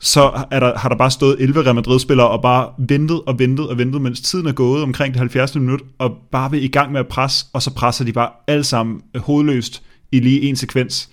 så er der, har der bare stået 11 Real Madrid-spillere og bare ventet og ventet og ventet, mens tiden er gået omkring det 70. minut, og bare vil i gang med at presse, og så presser de bare alle sammen øh, hovedløst i lige en sekvens.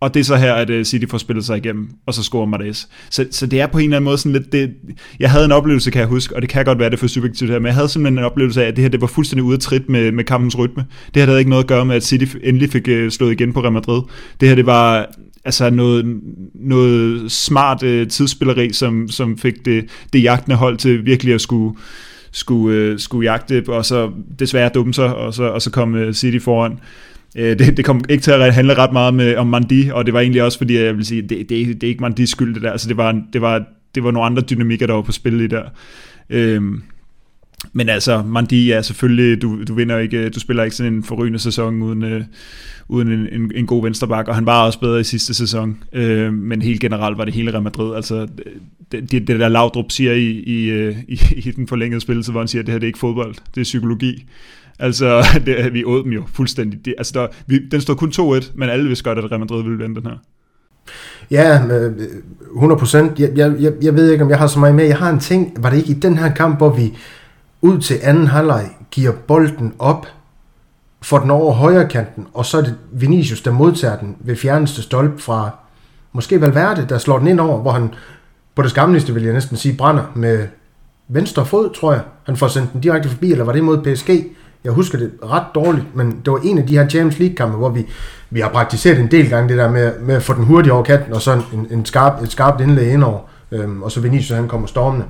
Og det er så her, at uh, City får spillet sig igennem, og så scorer Martes. Så, så det er på en eller anden måde sådan lidt... Det, jeg havde en oplevelse, kan jeg huske, og det kan godt være, det er for subjektivt her, men jeg havde simpelthen en oplevelse af, at det her det var fuldstændig ude af trit med, med kampens rytme. Det her havde ikke noget at gøre med, at City endelig fik uh, slået igen på Real Madrid. Det her, det var altså noget, noget smart uh, tidsspilleri, som, som fik det, det jagtende hold til virkelig at skulle, skulle, uh, skulle jagte, og så desværre dumme sig, og så, og så kom uh, City foran. Øh, det, det kom ikke til at handle ret meget med, om Mandi, og det var egentlig også fordi, jeg vil sige, det, det, det er ikke Mandis skyld det der, altså det var, det var, det var nogle andre dynamikker, der var på spil i der. Øhm, men altså, Mandi er selvfølgelig, du, du vinder ikke, du spiller ikke sådan en forrygende sæson uden, øh, uden en, en, en god vensterbak, og han var også bedre i sidste sæson, øh, men helt generelt var det hele Real Madrid, altså det, det, det der Laudrup siger i, i, øh, i, i den forlængede spil, hvor han siger, at det her det er ikke fodbold, det er psykologi. Altså, [laughs] det, vi åd dem jo fuldstændig. Det, altså, der, vi, den stod kun 2-1, men alle vidste godt, at Real Madrid ville vinde den her. Ja, 100 øh, procent. Jeg, jeg, jeg, jeg ved ikke, om jeg har så meget med. Jeg har en ting, var det ikke i den her kamp, hvor vi ud til anden halvleg giver bolden op, får den over højre kanten, og så er det Vinicius, der modtager den ved fjerneste stolp fra måske Valverde, der slår den ind over, hvor han på det skamligste, vil jeg næsten sige, brænder med venstre fod, tror jeg. Han får sendt den direkte forbi, eller var det mod PSG? Jeg husker det ret dårligt, men det var en af de her Champions League-kampe, hvor vi, vi har praktiseret en del gange det der med, med at få den hurtigt over kanten, og så en, en skarp, et skarpt indlæg indover, øhm, og så Vinicius han kommer stormende.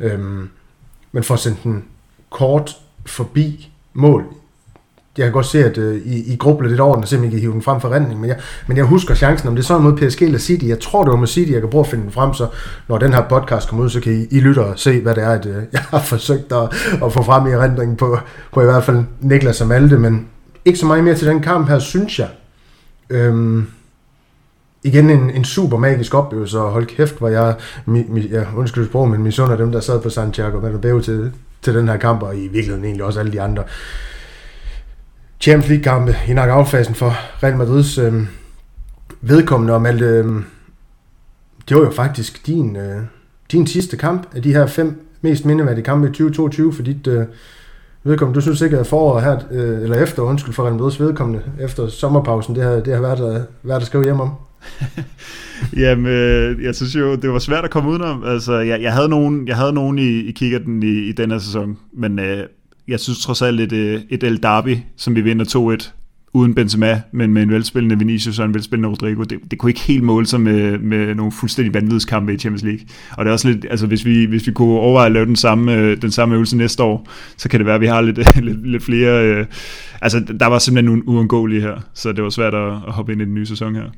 Øhm, men for at sende den kort forbi mål jeg kan godt se, at øh, I, I grubler lidt over den, og simpelthen kan hive den frem for redning, men jeg, men jeg husker chancen, om det er sådan mod PSG eller City. Jeg tror, det var med City, jeg kan prøve at finde den frem, så når den her podcast kommer ud, så kan I, I lytte og se, hvad det er, at øh, [laughs] jeg har forsøgt at, at få frem i erindringen på, på i hvert fald Niklas og Malte, men ikke så meget mere til den kamp her, synes jeg. Øhm, igen en, en super magisk oplevelse, og hold kæft, hvor jeg, mi, mi, ja, undskyld sprog, men misunder dem, der sad på Santiago Bernabeu til, til den her kamp, og i virkeligheden egentlig også alle de andre. Champions League-kampe i knockout-fasen for Real Madrids øh, vedkommende, om alt, øh, det var jo faktisk din, øh, din sidste kamp af de her fem mest mindeværdige kampe i 2022 for dit øh, vedkommende. Du synes ikke, at foråret her, øh, eller efter, undskyld for Real Madrids vedkommende, efter sommerpausen, det har, det har været, at, været at skrive hjem om? [laughs] Jamen, øh, jeg synes jo, det var svært at komme udenom. Altså, jeg, jeg havde nogen, jeg havde nogen i, i kikkerten i, i denne sæson, men øh, jeg synes trods alt et, øh, et El Derby, som vi vinder 2-1, uden Benzema, men med en velspillende Vinicius og en velspillende Rodrigo, det, det kunne ikke helt måle sig med, med nogle fuldstændig vanvidskampe i Champions League. Og det er også lidt, altså hvis vi, hvis vi kunne overveje at lave den samme, øh, den samme øvelse næste år, så kan det være, at vi har lidt, [laughs] lidt, lidt flere, øh, altså der var simpelthen nogle uundgåelige her, så det var svært at, at hoppe ind i den nye sæson her.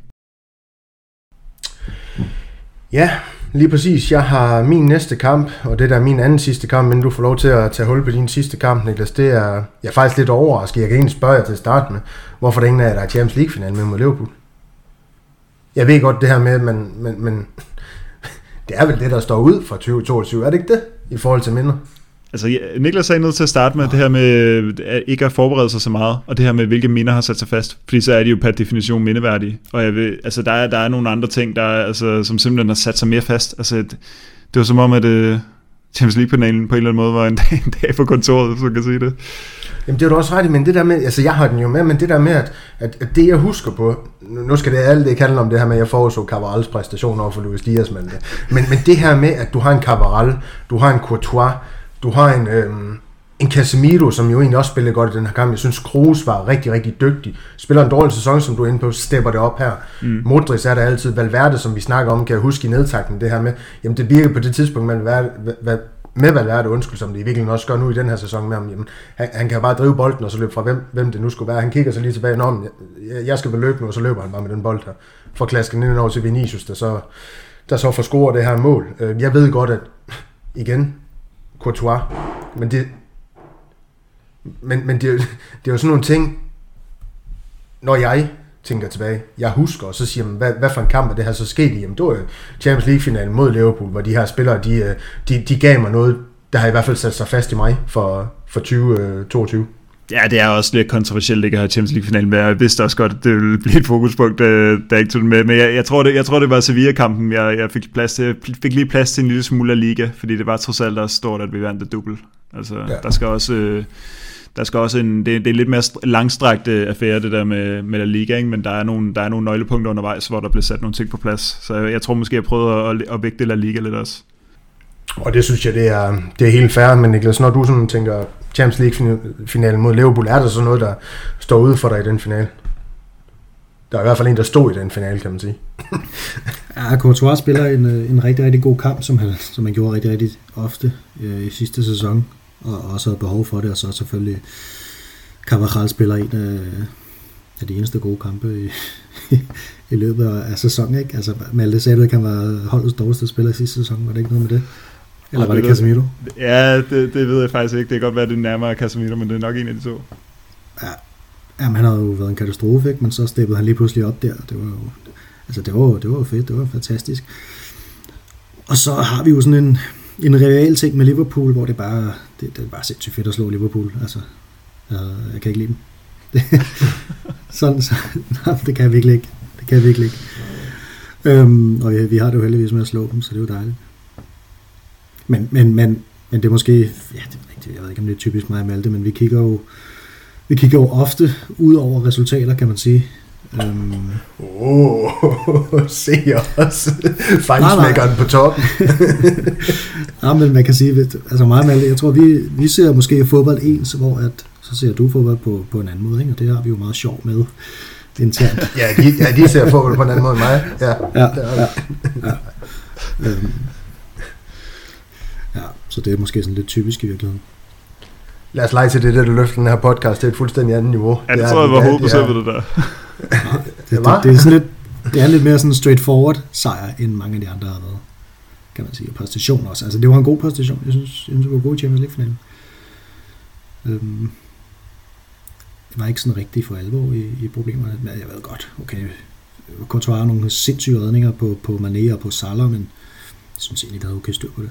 Ja, lige præcis. Jeg har min næste kamp, og det der er min anden sidste kamp, men du får lov til at tage hul på din sidste kamp, Niklas. Det er, jeg er faktisk lidt overrasket. Jeg kan egentlig spørge jer til at starte med, hvorfor der ingen er, der er Champions League-finalen med mod Liverpool. Jeg ved godt det her med, men, men, men [laughs] det er vel det, der står ud fra 2022, er det ikke det, i forhold til minder? Altså, Niklas sagde noget til at starte med, det her med at ikke at forberede sig så meget, og det her med, hvilke minder har sat sig fast. Fordi så er de jo per definition mindeværdige. Og jeg vil, altså, der, er, der er nogle andre ting, der er, altså, som simpelthen har sat sig mere fast. Altså, det, det var som om, at uh, Champions League-panelen på en eller anden måde var en [laughs] dag, en dag på kontoret, hvis man kan sige det. Jamen det er du også ret i, men det der med, altså jeg har den jo med, men det der med, at, at, at det jeg husker på, nu skal det alt ikke handle om det her med, at jeg foreså Cavarals præstation over for Luis Diaz, men, men, men det her med, at du har en Cavaral, du har en Courtois, du har en, øhm, en Casemiro, som jo egentlig også spillede godt i den her kamp. Jeg synes, Kroos var rigtig, rigtig dygtig. Spiller en dårlig sæson, som du er inde på, stepper det op her. Mm. Modric er der altid. Valverde, som vi snakker om, kan jeg huske i nedtakten, det her med, jamen det virker på det tidspunkt, man Valverde, med Valverde, undskyld, som det i virkeligheden også gør nu i den her sæson med ham, jamen, han, han kan bare drive bolden og så løbe fra hvem, hvem det nu skulle være. Han kigger så lige tilbage, når jeg, jeg skal beløbe nu, og så løber han bare med den bold her. For klasken ind over til Vinicius, der så, der så får scoret det her mål. Øh, jeg ved godt, at igen, Courtois. Men det, men, men det, det er jo sådan nogle ting, når jeg tænker tilbage, jeg husker, og så siger man, hvad, hvad for en kamp er det her så sket i? Jamen, det var Champions League-finalen mod Liverpool, hvor de her spillere, de, øh, de, de gav mig noget, der har i hvert fald sat sig fast i mig for, for 2022. Ja, det er også lidt kontroversielt ikke at have Champions League-finalen med. Jeg vidste også godt, at det ville blive et fokuspunkt, da jeg ikke tog det med. Men jeg, jeg, tror, det, jeg tror, det var Sevilla-kampen, jeg, jeg fik, plads til, fik lige plads til en lille smule af liga, fordi det var trods alt også stort, at vi vandt det dubbel. Altså, ja. der skal også... Øh, der skal også en, det, det er lidt mere langstrakt affære, det der med, med La Liga, ikke? men der er, nogle, der er nogle nøglepunkter undervejs, hvor der bliver sat nogle ting på plads. Så jeg, jeg tror måske, jeg prøvede at, at vægte La Liga lidt også. Og det synes jeg, det er, det er helt fair, men Niklas, når du sådan tænker Champions League-finalen mod Liverpool, er der så noget, der står ude for dig i den finale? Der er i hvert fald en, der stod i den finale, kan man sige. [laughs] ja, Courtois spiller en, øh, en rigtig, rigtig god kamp, som han, som han gjorde rigtig, rigtig ofte øh, i sidste sæson, og også havde behov for det, og så selvfølgelig Carvajal spiller en af, af de eneste gode kampe i, [laughs] i løbet af sæsonen. Ikke? Altså, Malte sagde, at han var holdets dårligste spiller i sidste sæson, var det ikke noget med det? Eller var det det Casemiro? Ja, det, det ved jeg faktisk ikke. Det kan godt være, det er nærmere Casemiro, men det er nok en af de to. Jamen, han havde jo været en katastrofe, ikke? men så steppede han lige pludselig op der. Det var jo, altså, det var, det var fedt, det var fantastisk. Og så har vi jo sådan en, en real ting med Liverpool, hvor det bare, det, det er bare sindssygt fedt at slå Liverpool. Altså, jeg, jeg kan ikke lide dem. Det, [laughs] sådan, så, nej, det kan jeg virkelig ikke. Det kan jeg virkelig ikke. Øhm, og vi, vi har det jo heldigvis med at slå dem, så det er jo dejligt. Men, men, men, men det er måske, ja, det er jeg ved ikke, om det er typisk mig og Malte, men vi kigger jo, vi kigger jo ofte ud over resultater, kan man sige. Øhm, Åh, oh, [laughs] se os. Fejnsmækkeren på toppen. [laughs] ja, men man kan sige, at- altså og Malte, jeg tror, vi, vi ser måske fodbold ens, hvor at, så ser du fodbold på, på en anden måde, ikke? og det har vi jo meget sjov med internt. ja, de, ja, de ser fodbold på en anden måde end mig. Ja, Ja, ja, ja. Øhm, så det er måske sådan lidt typisk i virkeligheden. Lad os lege til det, der løfter den her podcast til et fuldstændig andet niveau. Ja, det, er- tror jeg var er- håbet det er- det der. [laughs] Det, det, det, er sådan lidt, det er lidt mere sådan en straightforward sejr, end mange af de andre har været, kan man sige. Og præstation også. Altså, det var en god præstation. Jeg synes, jeg synes det var god i Champions League-finalen. Øhm, det var ikke sådan rigtig for alvor i, i problemerne, men jeg ved godt, okay, Courtois har nogle sindssyge redninger på, på Mané og på Salah, men jeg synes egentlig, der havde okay styr på det.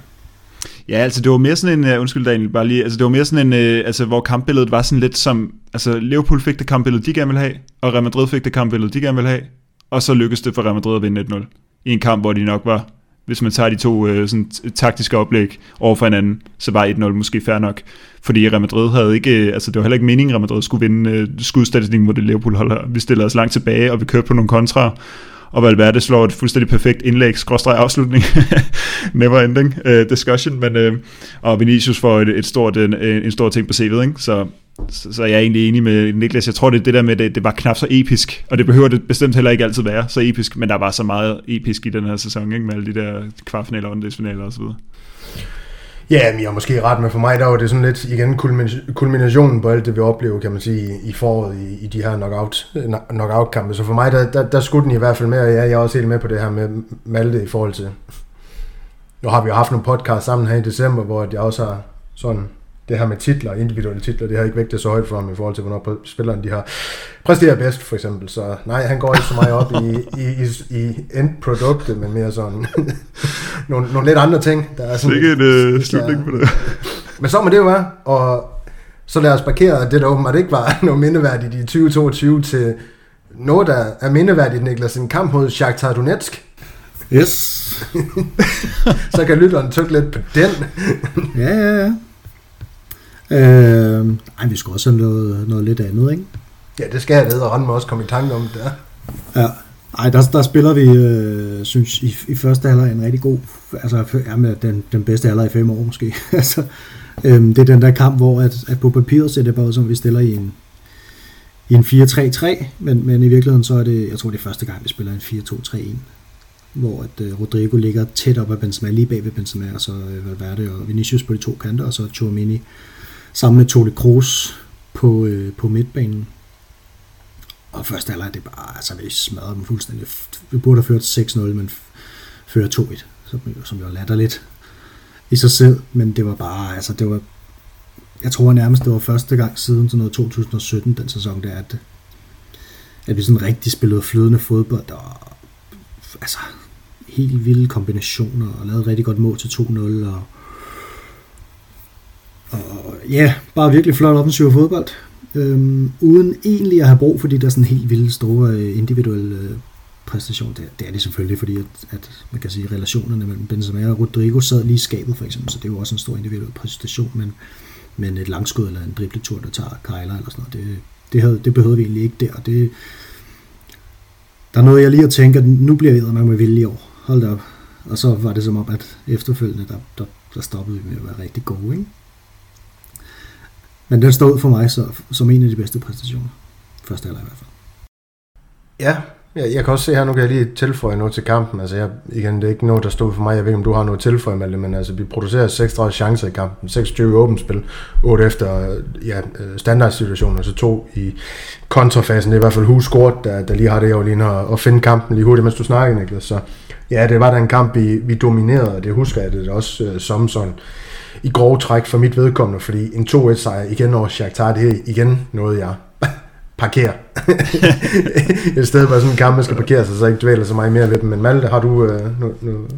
Ja, altså det var mere sådan en, uh, undskyld Daniel, bare lige, altså det var mere sådan en, uh, altså hvor kampbilledet var sådan lidt som, altså Liverpool fik det kampbillede, de gerne ville have, og Real Madrid fik det kampbillede, de gerne ville have, og så lykkedes det for Real Madrid at vinde 1-0. I en kamp, hvor de nok var, hvis man tager de to øh, sådan, taktiske oplæg over for hinanden, så var 1-0 måske fair nok. Fordi Real Madrid havde ikke, øh, altså det var heller ikke meningen, at Real Madrid skulle vinde uh, skudstatistikken mod det Liverpool holder. Vi stillede os langt tilbage, og vi kørte på nogle kontra, og Valverde slår et fuldstændig perfekt indlæg, skråstreg afslutning, [laughs] never ending uh, discussion, men, uh, og Vinicius får et, et stort, en, en stor ting på CV'et, ikke? Så, så, så jeg er egentlig enig med Niklas. Jeg tror, det er det der med, at det var knap så episk, og det behøver det bestemt heller ikke altid være så episk, men der var så meget episk i den her sæson, ikke? med alle de der kvartfinaler, åndedelsfinaler osv. Ja, men jeg er måske ret med for mig, der var det sådan lidt igen kulminationen på alt det, vi oplevede, kan man sige, i foråret i, i de her knockout, knockout-kampe. Så for mig, der, der, der skulle den i hvert fald med, og ja, jeg er også helt med på det her med Malte i forhold til... Nu har vi jo haft nogle podcast sammen her i december, hvor jeg også har sådan det her med titler, individuelle titler, det har ikke vægtet så højt for ham i forhold til, hvornår spilleren de har præsteret bedst, for eksempel. Så nej, han går ikke så meget op i, i, i, i endproduktet, men mere sådan [laughs] nogle, nogle lidt andre ting. Der er sådan Ikke en lidt- uh, der- slutning på det. [laughs] men så må det jo være, og så lad os parkere det, der åbenbart ikke var [laughs] noget mindeværdigt i 2022 til noget, der er mindeværdigt, Niklas, en kamp mod Shakhtar Donetsk. Yes. Så kan lytteren tykke lidt på den. Ja, ja, ja. Øh, ej, vi skulle også have noget, noget lidt andet, ikke? Ja, det skal jeg ved, og Rand må også komme i tanke om det der. Ja. Ej, der, der spiller vi, øh, synes i, i første halvleg en rigtig god, altså med den, den bedste halvleg i fem år måske. [laughs] altså, øhm, det er den der kamp, hvor at, at på papiret ser det bare ud som, vi stiller i en, i en 4-3-3, men, men i virkeligheden så er det, jeg tror det er første gang, vi spiller en 4-2-3-1, hvor at øh, Rodrigo ligger tæt op af Benzema, lige bag ved Benzema, og så øh, Valverde og Vinicius på de to kanter, og så Chouamini sammen med Tole Kroos på, øh, på midtbanen. Og første halvleg, det er bare, altså vi smadrer dem fuldstændig. Vi burde have ført 6-0, men fører 2-1, som, som jo latter lidt i sig selv, men det var bare, altså det var, jeg tror nærmest, det var første gang siden sådan noget 2017, den sæson der, at, at vi sådan rigtig spillede flydende fodbold, og altså helt vilde kombinationer, og lavede et rigtig godt mål til 2-0, og, og ja, bare virkelig flot offensiv fodbold øhm, uden egentlig at have brug for de der sådan helt vilde store øh, individuelle øh, præstation. Det, det er det selvfølgelig, fordi at, at man kan sige, relationerne mellem Benzema og Rodrigo sad lige i skabet for eksempel, så det er jo også en stor individuel præstation, men, men et langskud eller en dribletur, der tager Kejler eller sådan noget, det, det, havde, det behøvede vi egentlig ikke der, og det, der er noget, jeg lige at tænke, at nu bliver jeg nok med vilde i år. Hold da op. Og så var det som om, at efterfølgende, der, der, der stoppede vi med at være rigtig gode, ikke? Men den står ud for mig så, som en af de bedste præstationer. Første halvleg i hvert fald. Ja, jeg, jeg kan også se her, nu kan jeg lige tilføje noget til kampen. Altså jeg, igen, det er ikke noget, der stod for mig. Jeg ved ikke, om du har noget tilføje med det, men altså, vi producerer 36 chancer i kampen. 26 åbent spil, 8 efter ja, øh, standardsituationer, så to i kontrafasen. Det er i hvert fald Hus der, der lige har det, jeg lige at, at finde kampen lige hurtigt, mens du snakker, Niklas. Så Ja, det var da en kamp, vi, vi dominerede, og det husker jeg det også øh, som sådan i grove træk for mit vedkommende, fordi en 2-1 sejr igen over Shakhtar, det er igen noget, jeg [laughs] parkerer. I stedet for sådan en kamp, man skal parkere sig, så ikke dvæler så meget mere ved dem. Men Malte, har du øh, noget, noget,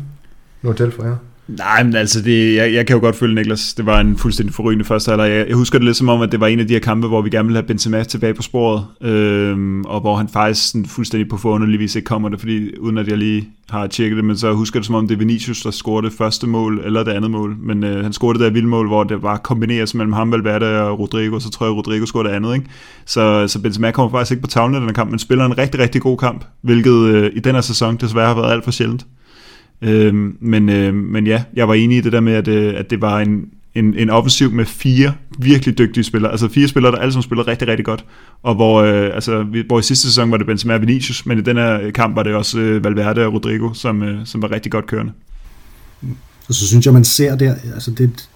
noget til for jer? Nej, men altså, det, jeg, jeg kan jo godt følge Niklas. Det var en fuldstændig forrygende første halvleg. Jeg, jeg husker det lidt som om, at det var en af de her kampe, hvor vi gerne ville have Benzema tilbage på sporet, øhm, og hvor han faktisk sådan fuldstændig på forunderligvis ikke kommer det, fordi uden at jeg lige har tjekket det, men så husker det som om, det er Vinicius, der scorede det første mål, eller det andet mål. Men øh, han scorede det der vilde mål, hvor det var kombineret mellem ham, Valverde og Rodrigo, så tror jeg, Rodrigo scorede det andet. Ikke? Så, så Benzema kommer faktisk ikke på tavlen i den kamp, men spiller en rigtig, rigtig god kamp, hvilket øh, i den her sæson desværre har været alt for sjældent. Øh, men, øh, men ja, jeg var enig i det der med, at, øh, at det var en, en, en offensiv med fire virkelig dygtige spillere. Altså fire spillere, der alle sammen spillede rigtig, rigtig godt. Og hvor, øh, altså, hvor i sidste sæson var det Benzema og Vinicius, men i den her kamp var det også øh, Valverde og Rodrigo, som, øh, som var rigtig godt kørende. Og så synes jeg, man ser der, altså det,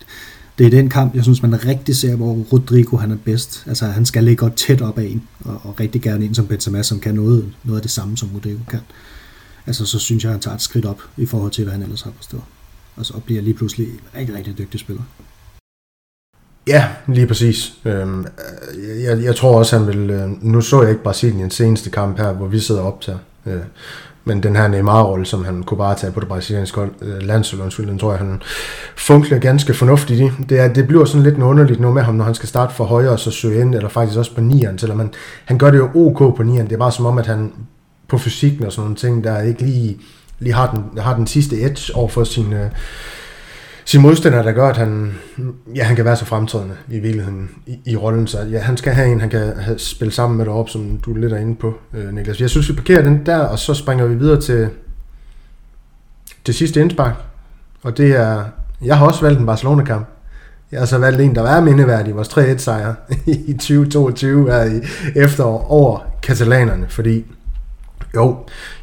det er den kamp, jeg synes, man rigtig ser, hvor Rodrigo han er bedst. Altså han skal ligge godt tæt op af en, og, og rigtig gerne en som Benzema, som kan noget, noget af det samme, som Rodrigo kan altså så synes jeg, at han tager et skridt op i forhold til, hvad han ellers har forstået. Altså, og bliver lige pludselig en rigtig, rigtig dygtig spiller. Ja, lige præcis. Øhm, øh, jeg, jeg tror også, han vil... Øh, nu så jeg ikke Brasiliens seneste kamp her, hvor vi sidder op til. Øh, men den her Neymar-rolle, som han kunne bare tage på det brasilianske øh, landshold, den tror jeg, han funkler ganske fornuftigt i. Det, er, det bliver sådan lidt underligt nu med ham, når han skal starte for højre og så søge ind, eller faktisk også på nieren, selvom han, han gør det jo ok på nieren. Det er bare som om, at han på fysikken og sådan nogle ting, der ikke lige, lige har, den, har den sidste edge over for sin, øh, sin modstander, der gør, at han, ja, han kan være så fremtrædende i virkeligheden i, i rollen. Så ja, han skal have en, han kan have, spille sammen med deroppe, som du lidt er inde på, øh, Niklas. Jeg synes, vi parkerer den der, og så springer vi videre til det sidste indspark. Og det er, jeg har også valgt en Barcelona-kamp. Jeg har så valgt en, der er mindeværdig, vores 3-1 sejr [laughs] i 2022 her i efterår over katalanerne, fordi jo,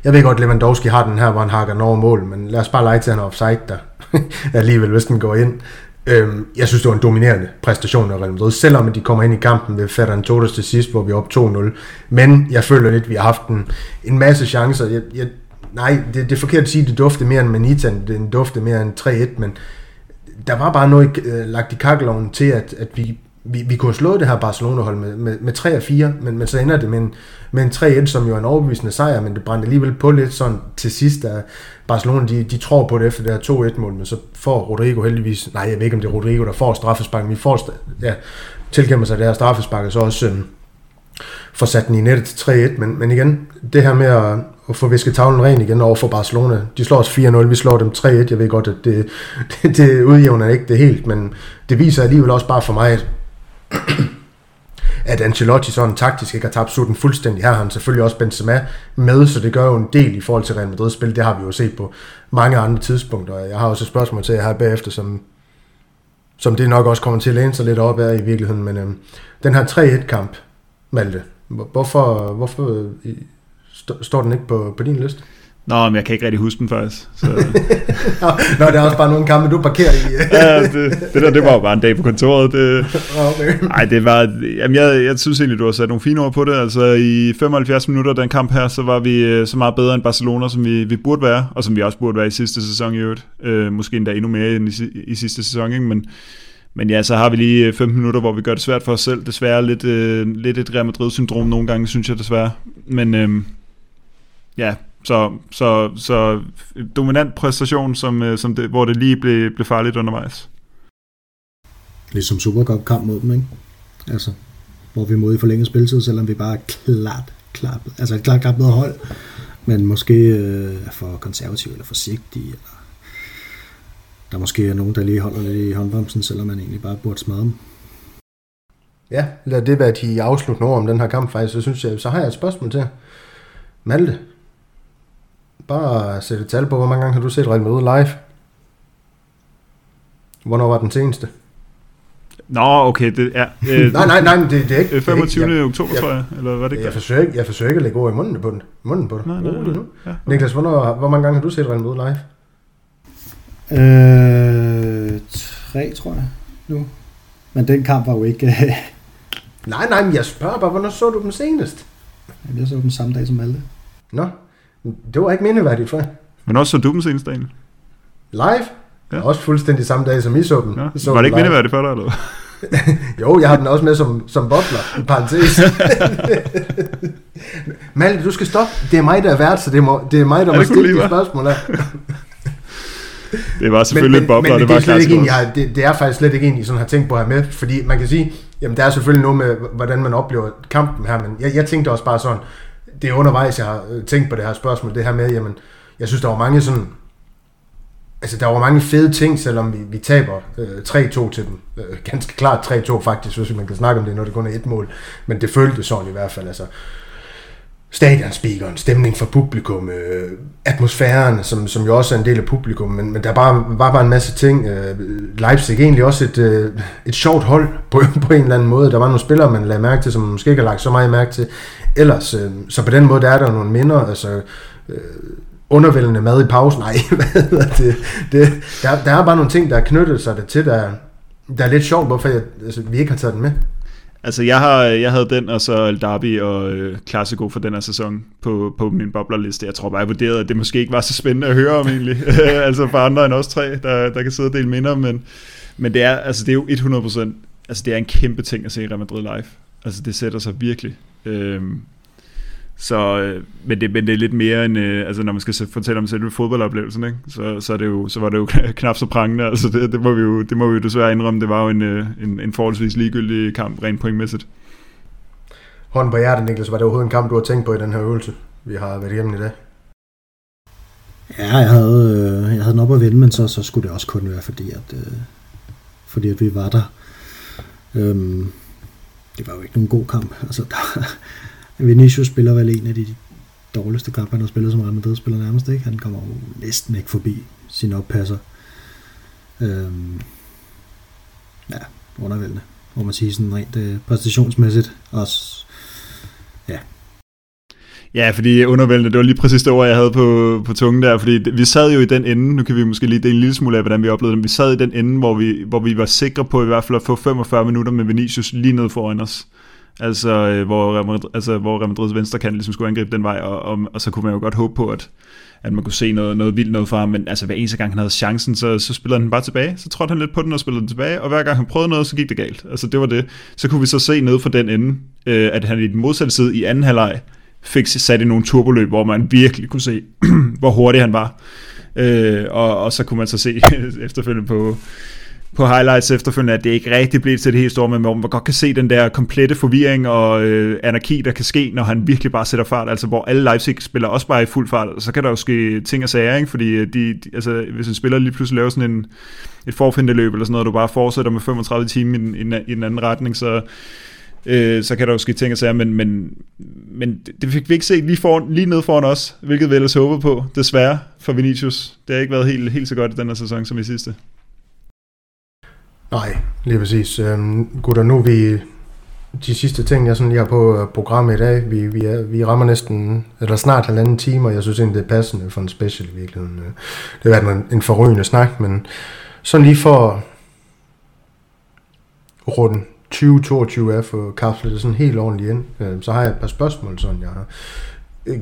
jeg ved godt, Lewandowski har den her, hvor han hakker over mål, men lad os bare lege til, at han er offside der. [laughs] Alligevel, hvis den går ind. Øhm, jeg synes, det var en dominerende præstation af Real Madrid, selvom de kommer ind i kampen ved Ferran Torres til sidst, hvor vi er op 2-0. Men jeg føler lidt, at vi har haft en, en masse chancer. Jeg, jeg, nej, det, det er forkert at sige, at det dufter mere end Manita, det dufter mere end 3-1, men der var bare noget øh, lagt i kakkeloven til, at, at vi vi, vi kunne have slået det her Barcelona-hold med, med, med 3 og 4, men, men så ender det med en, med en 3-1, som jo er en overbevisende sejr, men det brændte alligevel på lidt sådan til sidst, da Barcelona de, de tror på det efter det her 2-1-mål, men så får Rodrigo heldigvis, nej jeg ved ikke om det er Rodrigo, der får straffesparken, vi får, ja, tilkæmper sig det her straffespark, og så også øhm, får sat den i nettet til 3-1, men, men igen, det her med at, at få visket tavlen ren igen over for Barcelona. De slår os 4-0, vi slår dem 3-1. Jeg ved godt, at det, [laughs] det, det udjævner ikke det helt, men det viser alligevel også bare for mig, at at Ancelotti sådan taktisk ikke har tabt sutten fuldstændig. Her har han selvfølgelig også Benzema med, så det gør jo en del i forhold til Real Madrid spil. Det har vi jo set på mange andre tidspunkter. Jeg har også et spørgsmål til jer her bagefter, som, som det nok også kommer til at læne sig lidt op af i virkeligheden. Men øhm, den her 3-1-kamp, Malte, hvorfor, hvorfor øh, står den ikke på, på din liste? Nå, men jeg kan ikke rigtig huske den faktisk. Så. [laughs] Nå, det er også bare nogle kampe, du parkerer i. [laughs] ja, det, det der, det var jo bare en dag på kontoret. Det, okay. Ej, det var, jamen jeg, jeg synes egentlig, du har sat nogle fine ord på det. Altså i 75 minutter den kamp her, så var vi øh, så meget bedre end Barcelona, som vi, vi burde være, og som vi også burde være i sidste sæson i øvrigt. Øh, måske endda endnu mere end i, i sidste sæson, ikke? Men, men ja, så har vi lige 15 minutter, hvor vi gør det svært for os selv. Desværre lidt, øh, lidt et Real Madrid-syndrom nogle gange, synes jeg desværre. Men øh, ja, så, så, så dominant præstation, som, øh, som det, hvor det lige blev, blev farligt undervejs. Ligesom Supercup-kamp mod dem, ikke? Altså, hvor vi mod i forlænget spilletid, selvom vi bare er klart, klart, altså et klart, klart bedre hold, men måske øh, for konservativ eller forsigtig, eller der måske er nogen, der lige holder lidt i håndbremsen, selvom man egentlig bare burde smadre dem. Ja, lad det være de afsluttende ord om den her kamp faktisk, så synes jeg, så har jeg et spørgsmål til Malte, Bare sætte et tal på, hvor mange gange har du set Real Madrid live? Hvornår var den seneste? Nå, okay, det er... Øh, [laughs] nej, nej, nej, det, det er ikke... 25. Det er ikke, jeg, oktober, jeg, tror jeg, eller var det ikke jeg, forsøger ikke, jeg forsøger ikke at lægge ord i munden på den. Munden på det. Nej, nej, nej. Ja, okay. Niklas, hvornår, hvor mange gange har du set Real Madrid live? Øh, tre, tror jeg, nu. Men den kamp var jo ikke... nej, nej, men jeg spørger bare, hvornår så du den senest? Jeg så den samme dag som Malte. Nå, det var ikke mindeværdigt for Men også så du dem seneste dagen? Live? Ja. Også fuldstændig samme dag, som I så den. Ja. I så var det ikke mindeværdigt for dig, eller [laughs] jo, jeg har den også med som, som butler, i parentes. [laughs] Malte, du skal stoppe. Det er mig, der er vært, så det, må, det er mig, der Ja, må stille de spørgsmål her. [laughs] Det var selvfølgelig en bobler, og det det, var er slet ikke en, jeg har, det, det, er faktisk slet ikke en, jeg sådan har tænkt på at have med, fordi man kan sige, jamen der er selvfølgelig noget med, hvordan man oplever kampen her, men jeg, jeg tænkte også bare sådan, det er undervejs, jeg har øh, tænkt på det her spørgsmål, det her med, jamen, jeg synes, der var mange sådan, altså der var mange fede ting, selvom vi, vi taber øh, 3-2 til dem. Øh, ganske klart 3-2 faktisk, hvis man kan snakke om det, når det kun er et mål, men det føltes sådan i hvert fald, altså stadionspeakeren, stemning for publikum, øh, atmosfæren, som, som jo også er en del af publikum, men, men der bare, var bare en masse ting. Øh, Leipzig egentlig også et, øh, et sjovt hold [laughs] på, på en eller anden måde. Der var nogle spillere, man lagde mærke til, som man måske ikke har lagt så meget mærke til ellers. Øh, så på den måde, der er der nogle minder, altså øh, undervældende mad i pausen. [laughs] Nej, hvad hedder det? det der, der er bare nogle ting, der er knyttet sig til, der, der er lidt sjovt, hvorfor jeg, altså, vi ikke har taget den med. Altså, jeg, har, jeg havde den, og så El Derby og øh, Classico for den her sæson på, på min boblerliste. Jeg tror bare, jeg vurderede, at det måske ikke var så spændende at høre om egentlig. [laughs] [laughs] altså for andre end os tre, der, der kan sidde og dele minder, men, men det, er, altså, det er jo 100%, altså det er en kæmpe ting at se Real Madrid live. Altså det sætter sig virkelig. Øhm, så, øh, men, det, men det er lidt mere end, øh, altså når man skal fortælle om selve fodboldoplevelsen, ikke? Så, så, er det jo, så var det jo [laughs] knap så prangende, altså det, det, må vi jo, det må vi jo desværre indrømme, det var jo en, øh, en, en forholdsvis ligegyldig kamp, rent pointmæssigt. Hånden på hjertet, Niklas, var det overhovedet en kamp, du har tænkt på i den her øvelse, vi har været igennem i dag? Ja, jeg havde, øh, jeg havde den op at vende, men så, så skulle det også kun være, fordi at, øh, fordi at vi var der. Øhm, det var jo ikke nogen god kamp. Altså, der, Vinicius spiller vel en af de dårligste kampe, han har spillet som Real Madrid-spiller nærmest, ikke? Han kommer jo næsten ikke forbi sin oppasser. Øhm, ja, undervældende, må man sige sådan rent øh, præstationsmæssigt. Også, Ja, fordi undervældende, det var lige præcis det ord, jeg havde på, på tungen der, fordi vi sad jo i den ende, nu kan vi måske lige dele en lille smule af, hvordan vi oplevede det, men vi sad i den ende, hvor vi, hvor vi var sikre på i hvert fald at få 45 minutter med Vinicius lige ned foran os. Altså, øh, hvor, Real Madrid, altså, hvor Real Madrids venstre kan ligesom skulle angribe den vej, og, og, og, så kunne man jo godt håbe på, at, at man kunne se noget, noget vildt noget fra ham, men altså hver eneste gang han havde chancen, så, så spillede han bare tilbage, så trådte han lidt på den og spillede den tilbage, og hver gang han prøvede noget, så gik det galt. Altså det var det. Så kunne vi så se ned fra den ende, øh, at han i den modsatte side i anden halvleg fik sat i nogle turboløb, hvor man virkelig kunne se, [clears throat] hvor hurtig han var. Øh, og, og så kunne man så se [laughs] efterfølgende på, på highlights efterfølgende, at det ikke rigtig blev til det helt store, men hvor man godt kan se den der komplette forvirring og øh, anarki, der kan ske, når han virkelig bare sætter fart, altså hvor alle Leipzig spiller også bare i fuld fart, så kan der jo ske ting og sager, ikke? fordi øh, de, de, altså, hvis en spiller lige pludselig laver sådan en, et forfindeløb eller sådan noget, og du bare fortsætter med 35 timer i, i, i den anden retning, så, øh, så kan der jo ske ting og sager, men, men, men det fik vi ikke set lige, foran, lige ned foran os, hvilket vi ellers håbede på, desværre, for Vinicius. Det har ikke været helt, helt så godt i den her sæson som i sidste. Nej, lige præcis. Øhm, gutter, nu er vi de sidste ting, jeg sådan lige har på øh, programmet i dag. Vi, vi, er, vi rammer næsten, eller snart halvanden time, og jeg synes egentlig, det er passende for en special i virkeligheden. Øh, det har været en, en forrygende snak, men sådan lige for runden 2022 er for kapslet det sådan helt ordentligt ind, øh, så har jeg et par spørgsmål, sådan jeg har.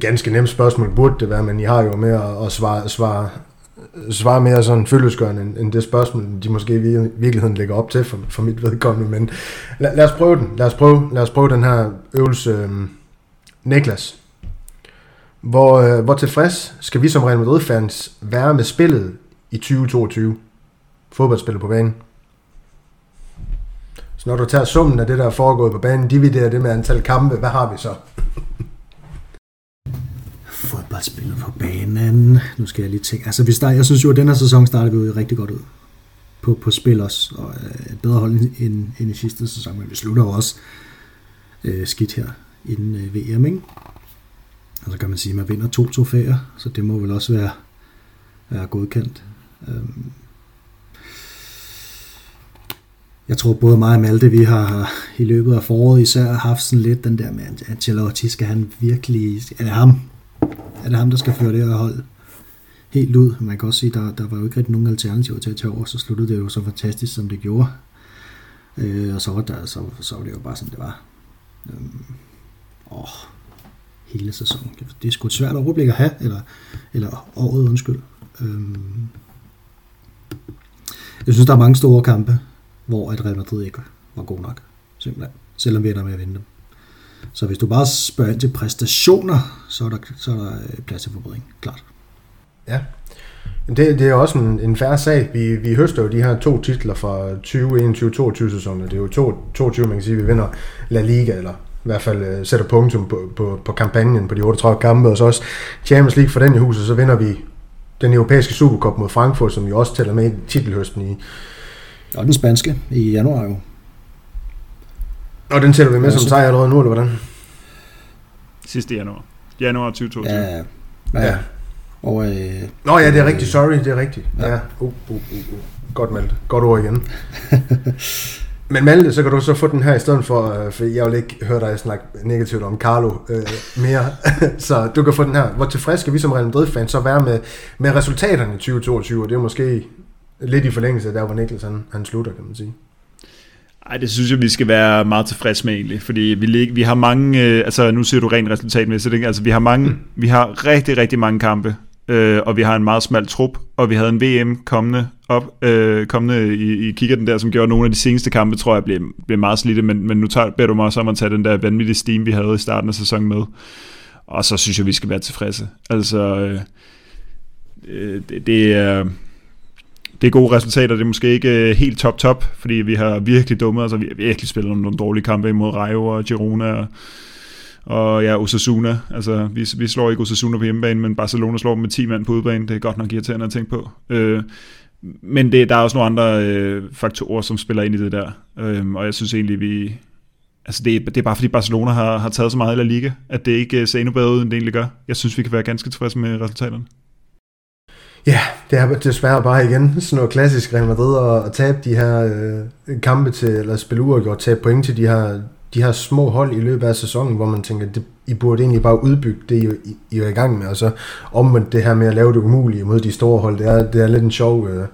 Ganske nemt spørgsmål burde det være, men I har jo med at, at svare, svare svare mere sådan følelsesgørende end, end det spørgsmål, de måske i virkeligheden lægger op til for, for mit vedkommende. Men lad, lad os prøve den. Lad os prøve, lad os prøve den her øvelse. Øhm, Niklas, hvor, øh, hvor tilfreds skal vi som Real Madrid-fans være med spillet i 2022? Fodboldspillet på banen. Så når du tager summen af det, der er foregået på banen, dividerer det med antal kampe, hvad har vi så? Fodboldspillet på banen. Nu skal jeg lige tænke. Altså, vi start, jeg synes jo, at den her sæson startede vi jo rigtig godt ud på, på spil også, og øh, et bedre hold end, end i sidste sæson, men vi slutter jo også øh, skidt her inden øh, VM, ikke? Og så kan man sige, at man vinder to trofæer, så det må vel også være, være godkendt. Øhm. Jeg tror både mig og Malte, vi har i løbet af foråret især haft sådan lidt den der med, at Ancelotti skal han virkelig, eller ham, er det ham, der skal føre det her hold helt ud. Man kan også sige, der, der var jo ikke rigtig nogen alternativer til at tage over, så sluttede det jo så fantastisk, som det gjorde. Øh, og så var, der, så, så var det jo bare sådan, det var. Øh, åh. hele sæsonen. Det er sgu et svært overblik at have, eller, eller året, undskyld. Øh, jeg synes, der er mange store kampe, hvor at Real Madrid ikke var god nok, simpelthen, selvom vi ender med at vinde dem. Så hvis du bare spørger ind til præstationer, så er der, så er der øh, plads til forbedring, klart. Ja, det, det er også en, en færre sag. Vi, vi høster jo de her to titler fra 2021-22 sæsonen. Det er jo to, 22, man kan sige, vi vinder La Liga, eller i hvert fald uh, sætter punktum på, på, på kampagnen på de 38 kampe, og så også Champions League for den i huset, så vinder vi den europæiske Supercup mod Frankfurt, som jo også tæller med i titelhøsten i... Og den spanske i januar jo. Og den tæller vi med som sejr allerede nu, eller hvordan? Sidste januar. Januar 2022. Ja, ja. ja. Og, øh, Nå ja, det er rigtigt. Sorry, det er rigtigt. Ja. ja. Uh, uh, uh, uh. Godt, Malte. Godt ord igen. [laughs] Men Malte, så kan du så få den her i stedet for, øh, for jeg vil ikke høre dig snakke negativt om Carlo øh, mere. [laughs] så du kan få den her. Hvor tilfreds skal vi som Real Madrid-fans så være med, med resultaterne i 2022? Og det er måske lidt i forlængelse af der, hvor Niklas han, han slutter, kan man sige. Ej, det synes jeg, vi skal være meget tilfreds med egentlig, fordi vi, vi har mange, øh, altså nu siger du rent resultatmæssigt, ikke? altså vi har mange, mm. vi har rigtig, rigtig mange kampe, øh, og vi har en meget smal trup, og vi havde en VM kommende op, øh, kommende i, i kigger der, som gjorde nogle af de seneste kampe, tror jeg, blev, blev meget slidte, men, men nu tager, beder du mig også om at tage den der vanvittige steam, vi havde i starten af sæsonen med, og så synes jeg, vi skal være tilfredse. Altså, øh, øh det, det er... Det er gode resultater, det er måske ikke øh, helt top-top, fordi vi har virkelig dumme, altså vi har virkelig spillet nogle dårlige kampe imod Rayo og Girona og og ja, Osasuna, altså vi, vi slår ikke Osasuna på hjemmebane, men Barcelona slår dem med 10 mand på udebane, det er godt nok irriterende at tænke på. Øh, men det, der er også nogle andre øh, faktorer, som spiller ind i det der, øh, og jeg synes egentlig, vi... Altså det, det er bare fordi Barcelona har, har taget så meget i La Liga, at det ikke øh, ser endnu bedre ud, end det egentlig gør. Jeg synes, vi kan være ganske tilfredse med resultaterne. Ja, det er desværre bare igen sådan noget klassisk Real Madrid at, at tabe de her øh, kampe til, eller spille uafgjort, tabe point til de her de her små hold i løbet af sæsonen, hvor man tænker, det, I burde egentlig bare udbygge det, I, I, I er i gang med, og så omvendt det her med at lave det umulige mod de store hold, det er, det er lidt en sjov, øh,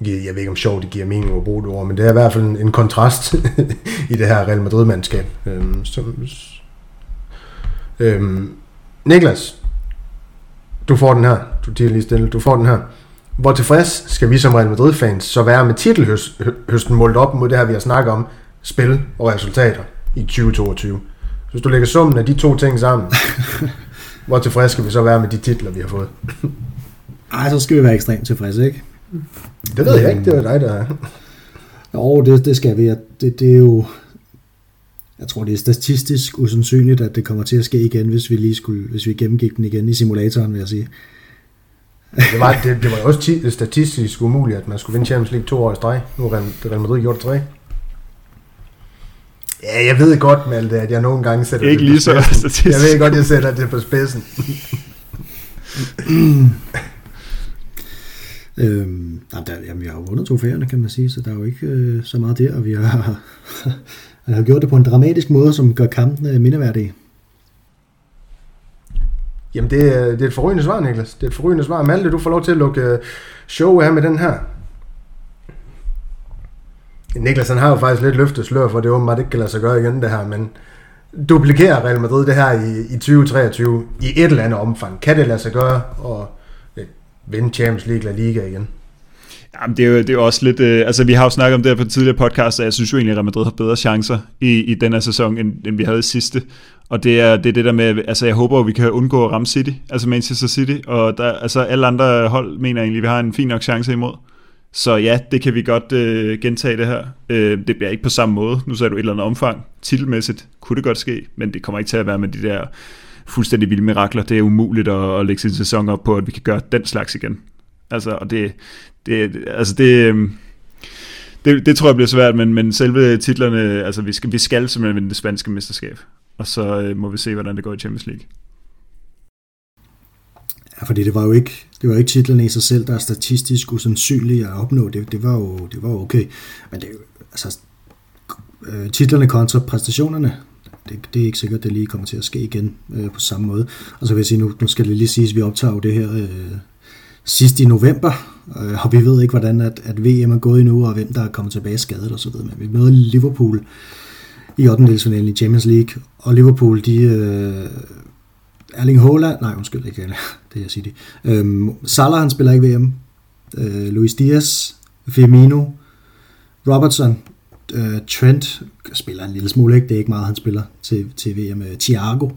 jeg ved ikke om sjov det giver mening at bruge det ord, men det er i hvert fald en, en kontrast [laughs] i det her Real Madrid-mandskab. Øhm, så, øhm, Niklas, du får den her, du tiger lige stille, du får den her. Hvor tilfreds skal vi som Real Madrid-fans så være med titelhøsten målt op mod det her, vi har snakket om, spil og resultater i 2022. Så hvis du lægger summen af de to ting sammen, [laughs] hvor tilfredse skal vi så være med de titler, vi har fået? Ej, så skal vi være ekstremt tilfredse, ikke? Det ved jeg ikke, det er dig, der er. Jo, det, det skal vi. Det, det er jo... Jeg tror, det er statistisk usandsynligt, at det kommer til at ske igen, hvis vi lige skulle, hvis vi gennemgik den igen i simulatoren, vil jeg sige. Det var, det, det var også statistisk umuligt, at man skulle vinde Champions League to år i streg. Nu har Real Madrid gjort det tre. Ja, jeg ved godt, Malte, at jeg nogle gange sætter Ikke det lige så statistisk. Jeg ved godt, jeg sætter det på spidsen. [clears throat] øhm, der, jamen, vi har jo vundet trofæerne, kan man sige, så der er jo ikke øh, så meget der, og vi har, [laughs] har gjort det på en dramatisk måde, som gør kampene mindeværdige. Jamen, det, er, det er et forrygende svar, Niklas. Det er et forrygende svar. Malte, du får lov til at lukke øh, show med den her. Niklas han har jo faktisk lidt løftet slør for, det åbenbart ikke kan lade sig gøre igen det her, men duplikerer Real Madrid det her i, i 2023 i et eller andet omfang? Kan det lade sig gøre og øh, vinde Champions League La Liga igen? Jamen, det er jo, det er jo også lidt... Øh, altså, vi har jo snakket om det her på tidligere podcast, og jeg synes jo egentlig, at Real Madrid har bedre chancer i, i den her sæson, end, end vi havde i sidste. Og det er, det er det der med... Altså, jeg håber, at vi kan undgå at ramme City, altså Manchester City. Og der, altså, alle andre hold mener egentlig, at vi har en fin nok chance imod. Så ja, det kan vi godt øh, gentage det her. Øh, det bliver ikke på samme måde. Nu sagde du et eller andet omfang. Titelmæssigt kunne det godt ske, men det kommer ikke til at være med de der fuldstændig vilde mirakler. Det er umuligt at, at lægge sin sæson op på, at vi kan gøre den slags igen. Altså, og det, det, altså det, øhm, det, det tror jeg bliver svært, men, men selve titlerne, altså vi skal, vi skal simpelthen vinde det spanske mesterskab. Og så øh, må vi se, hvordan det går i Champions League. Ja, fordi det var jo ikke, det var ikke titlen i sig selv, der er statistisk usandsynlig at opnå. Det, det, var, jo, det var jo okay. Men det, altså, øh, titlerne kontra præstationerne, det, det er ikke sikkert, at det lige kommer til at ske igen øh, på samme måde. Og så vil jeg sige, nu, nu skal det lige siges, at vi optager jo det her øh, sidst i november, øh, og vi ved ikke, hvordan at, at VM er gået endnu, og hvem der er kommet tilbage skadet osv. Men vi møder Liverpool i 8. i Champions League, og Liverpool, de... Øh, Erling Haaland, nej undskyld, ikke [laughs] det jeg siger det. Øhm, Salah, han spiller ikke VM. Øh, Luis Diaz, Firmino, Robertson, øh, Trent spiller en lille smule, ikke? det er ikke meget, han spiller til, til VM. Øh, Thiago,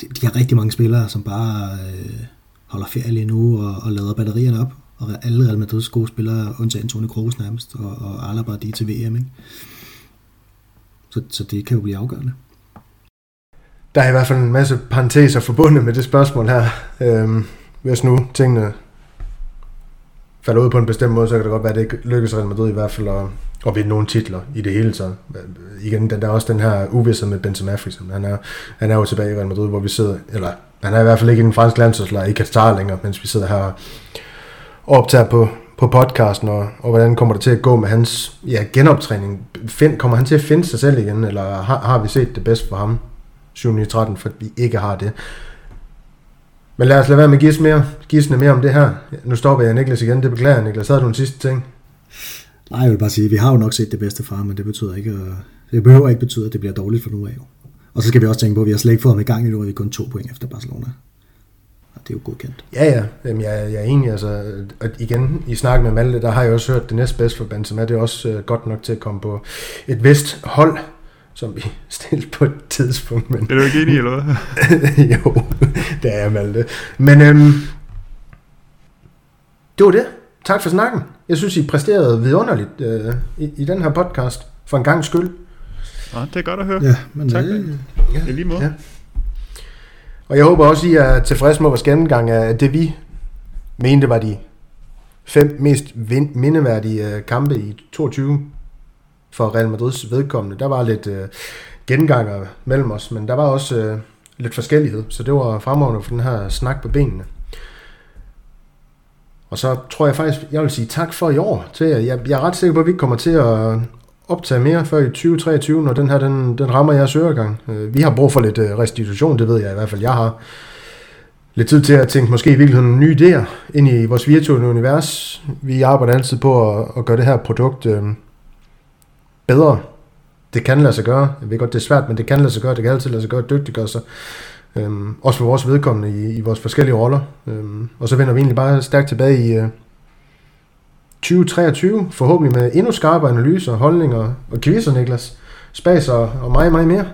de, de har rigtig mange spillere, som bare øh, holder ferie lige nu og, og lader batterierne op. Og alle Real Madrid's gode spillere, undtagen Toni Kroos nærmest, og, og Alaba, de er til VM. Ikke? Så, så det kan jo blive afgørende. Der er i hvert fald en masse parenteser forbundet med det spørgsmål her. Øhm, hvis nu tingene falder ud på en bestemt måde, så kan det godt være, at det ikke lykkes Real Madrid i hvert fald at, at vinde nogle titler i det hele taget. Igen, der er også den her uvidshed med Benzema for eksempel. Han er, han er jo tilbage i Real Madrid, hvor vi sidder, eller han er i hvert fald ikke i den franske landsholdslejr i Katar længere, mens vi sidder her og optager på, på podcasten, og, og hvordan kommer det til at gå med hans ja, genoptræning? Find, kommer han til at finde sig selv igen, eller har, har vi set det bedst for ham 7-13, for vi ikke har det? Men lad os lade være med at give mere, gisne mere om det her. Nu stopper jeg Niklas igen, det beklager Niklas. Havde du en sidste ting? Nej, jeg vil bare sige, at vi har jo nok set det bedste fra ham, men det betyder ikke, at, det behøver ikke betyde, at det bliver dårligt for nu af. Og så skal vi også tænke på, at vi har slet ikke fået ham i gang endnu, og vi er kun to point efter Barcelona. Og det er jo godkendt. Ja, ja. Jamen, jeg, jeg er enig. Altså, at igen, i snak med Malte, der har jeg også hørt det næstbedste for Benzema. Det er også uh, godt nok til at komme på et vist hold, som vi [laughs] stillede på et tidspunkt. Men... Er du ikke enig, eller hvad? [laughs] jo, det er jeg, Malte. Men øhm, det var det. Tak for snakken. Jeg synes, I præsterede vidunderligt øh, i, i den her podcast, for en gang skyld. Ja, det er godt at høre. Ja, men Tak. øh, Ja. I lige måde. Ja. Og jeg håber også, I er tilfredse med vores gennemgang af det, vi mente var de fem mest mindeværdige øh, kampe i 22 for Real Madrids vedkommende. Der var lidt øh, genganger mellem os, men der var også øh, lidt forskellighed, så det var fremragende for den her snak på benene. Og så tror jeg faktisk, jeg vil sige tak for i år. Til. Jeg, jeg er ret sikker på, at vi kommer til at optage mere før i 2023, når den her den, den rammer jeres øregang. Øh, Vi har brug for lidt øh, restitution, det ved jeg i hvert fald, jeg har. Lidt tid til at tænke måske i virkeligheden nye idéer ind i vores virtuelle univers. Vi arbejder altid på at, at gøre det her produkt øh, bedre. Det kan lade sig gøre. Jeg ved godt, det er svært, men det kan lade sig gøre. Det kan altid lade sig gøre at dygtiggøre sig. Øhm, også for vores vedkommende i, i vores forskellige roller. Øhm, og så vender vi egentlig bare stærkt tilbage i øh, 2023, forhåbentlig med endnu skarpere analyser, holdninger og quizzer, Niklas. Spas og, meget, meget mere.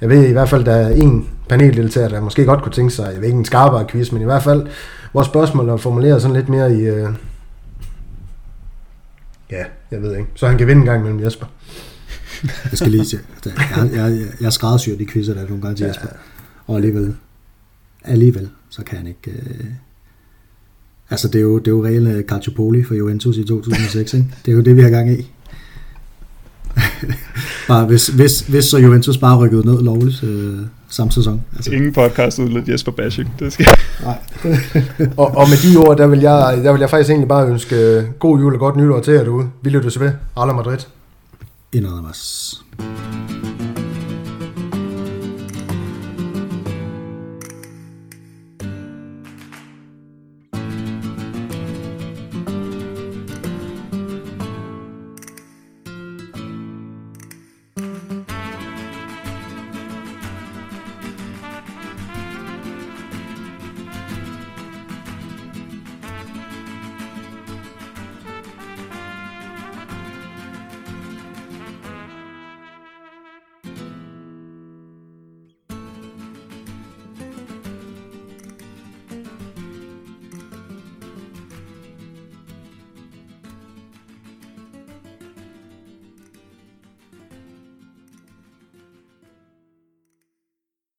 Jeg ved i hvert fald, der er en paneldeltager, der måske godt kunne tænke sig, jeg ved ikke en skarpere quiz, men i hvert fald, vores spørgsmål er formuleret sådan lidt mere i... Øh, ja, jeg ved ikke. Så han kan vinde en gang mellem Jesper. [laughs] jeg skal lige til. Jeg, jeg, jeg, skræddersyr de quizzer, der er nogle gange til Jesper. Og alligevel, alligevel, så kan han ikke... Øh, altså, det er jo, det er jo reelle Calciopoli for Juventus i 2006, ikke? Det er jo det, vi har gang i. [laughs] bare hvis, hvis, hvis så Juventus bare rykkede ned lovligt øh, samme sæson. Altså, Ingen podcast uden lidt Jesper Bashing. Det skal nej. [laughs] Og, og med de ord, der vil, jeg, der vil jeg faktisk egentlig bare ønske øh, god jul og godt nytår til jer derude. Vi lyttes ved. Alla Madrid. Indad más.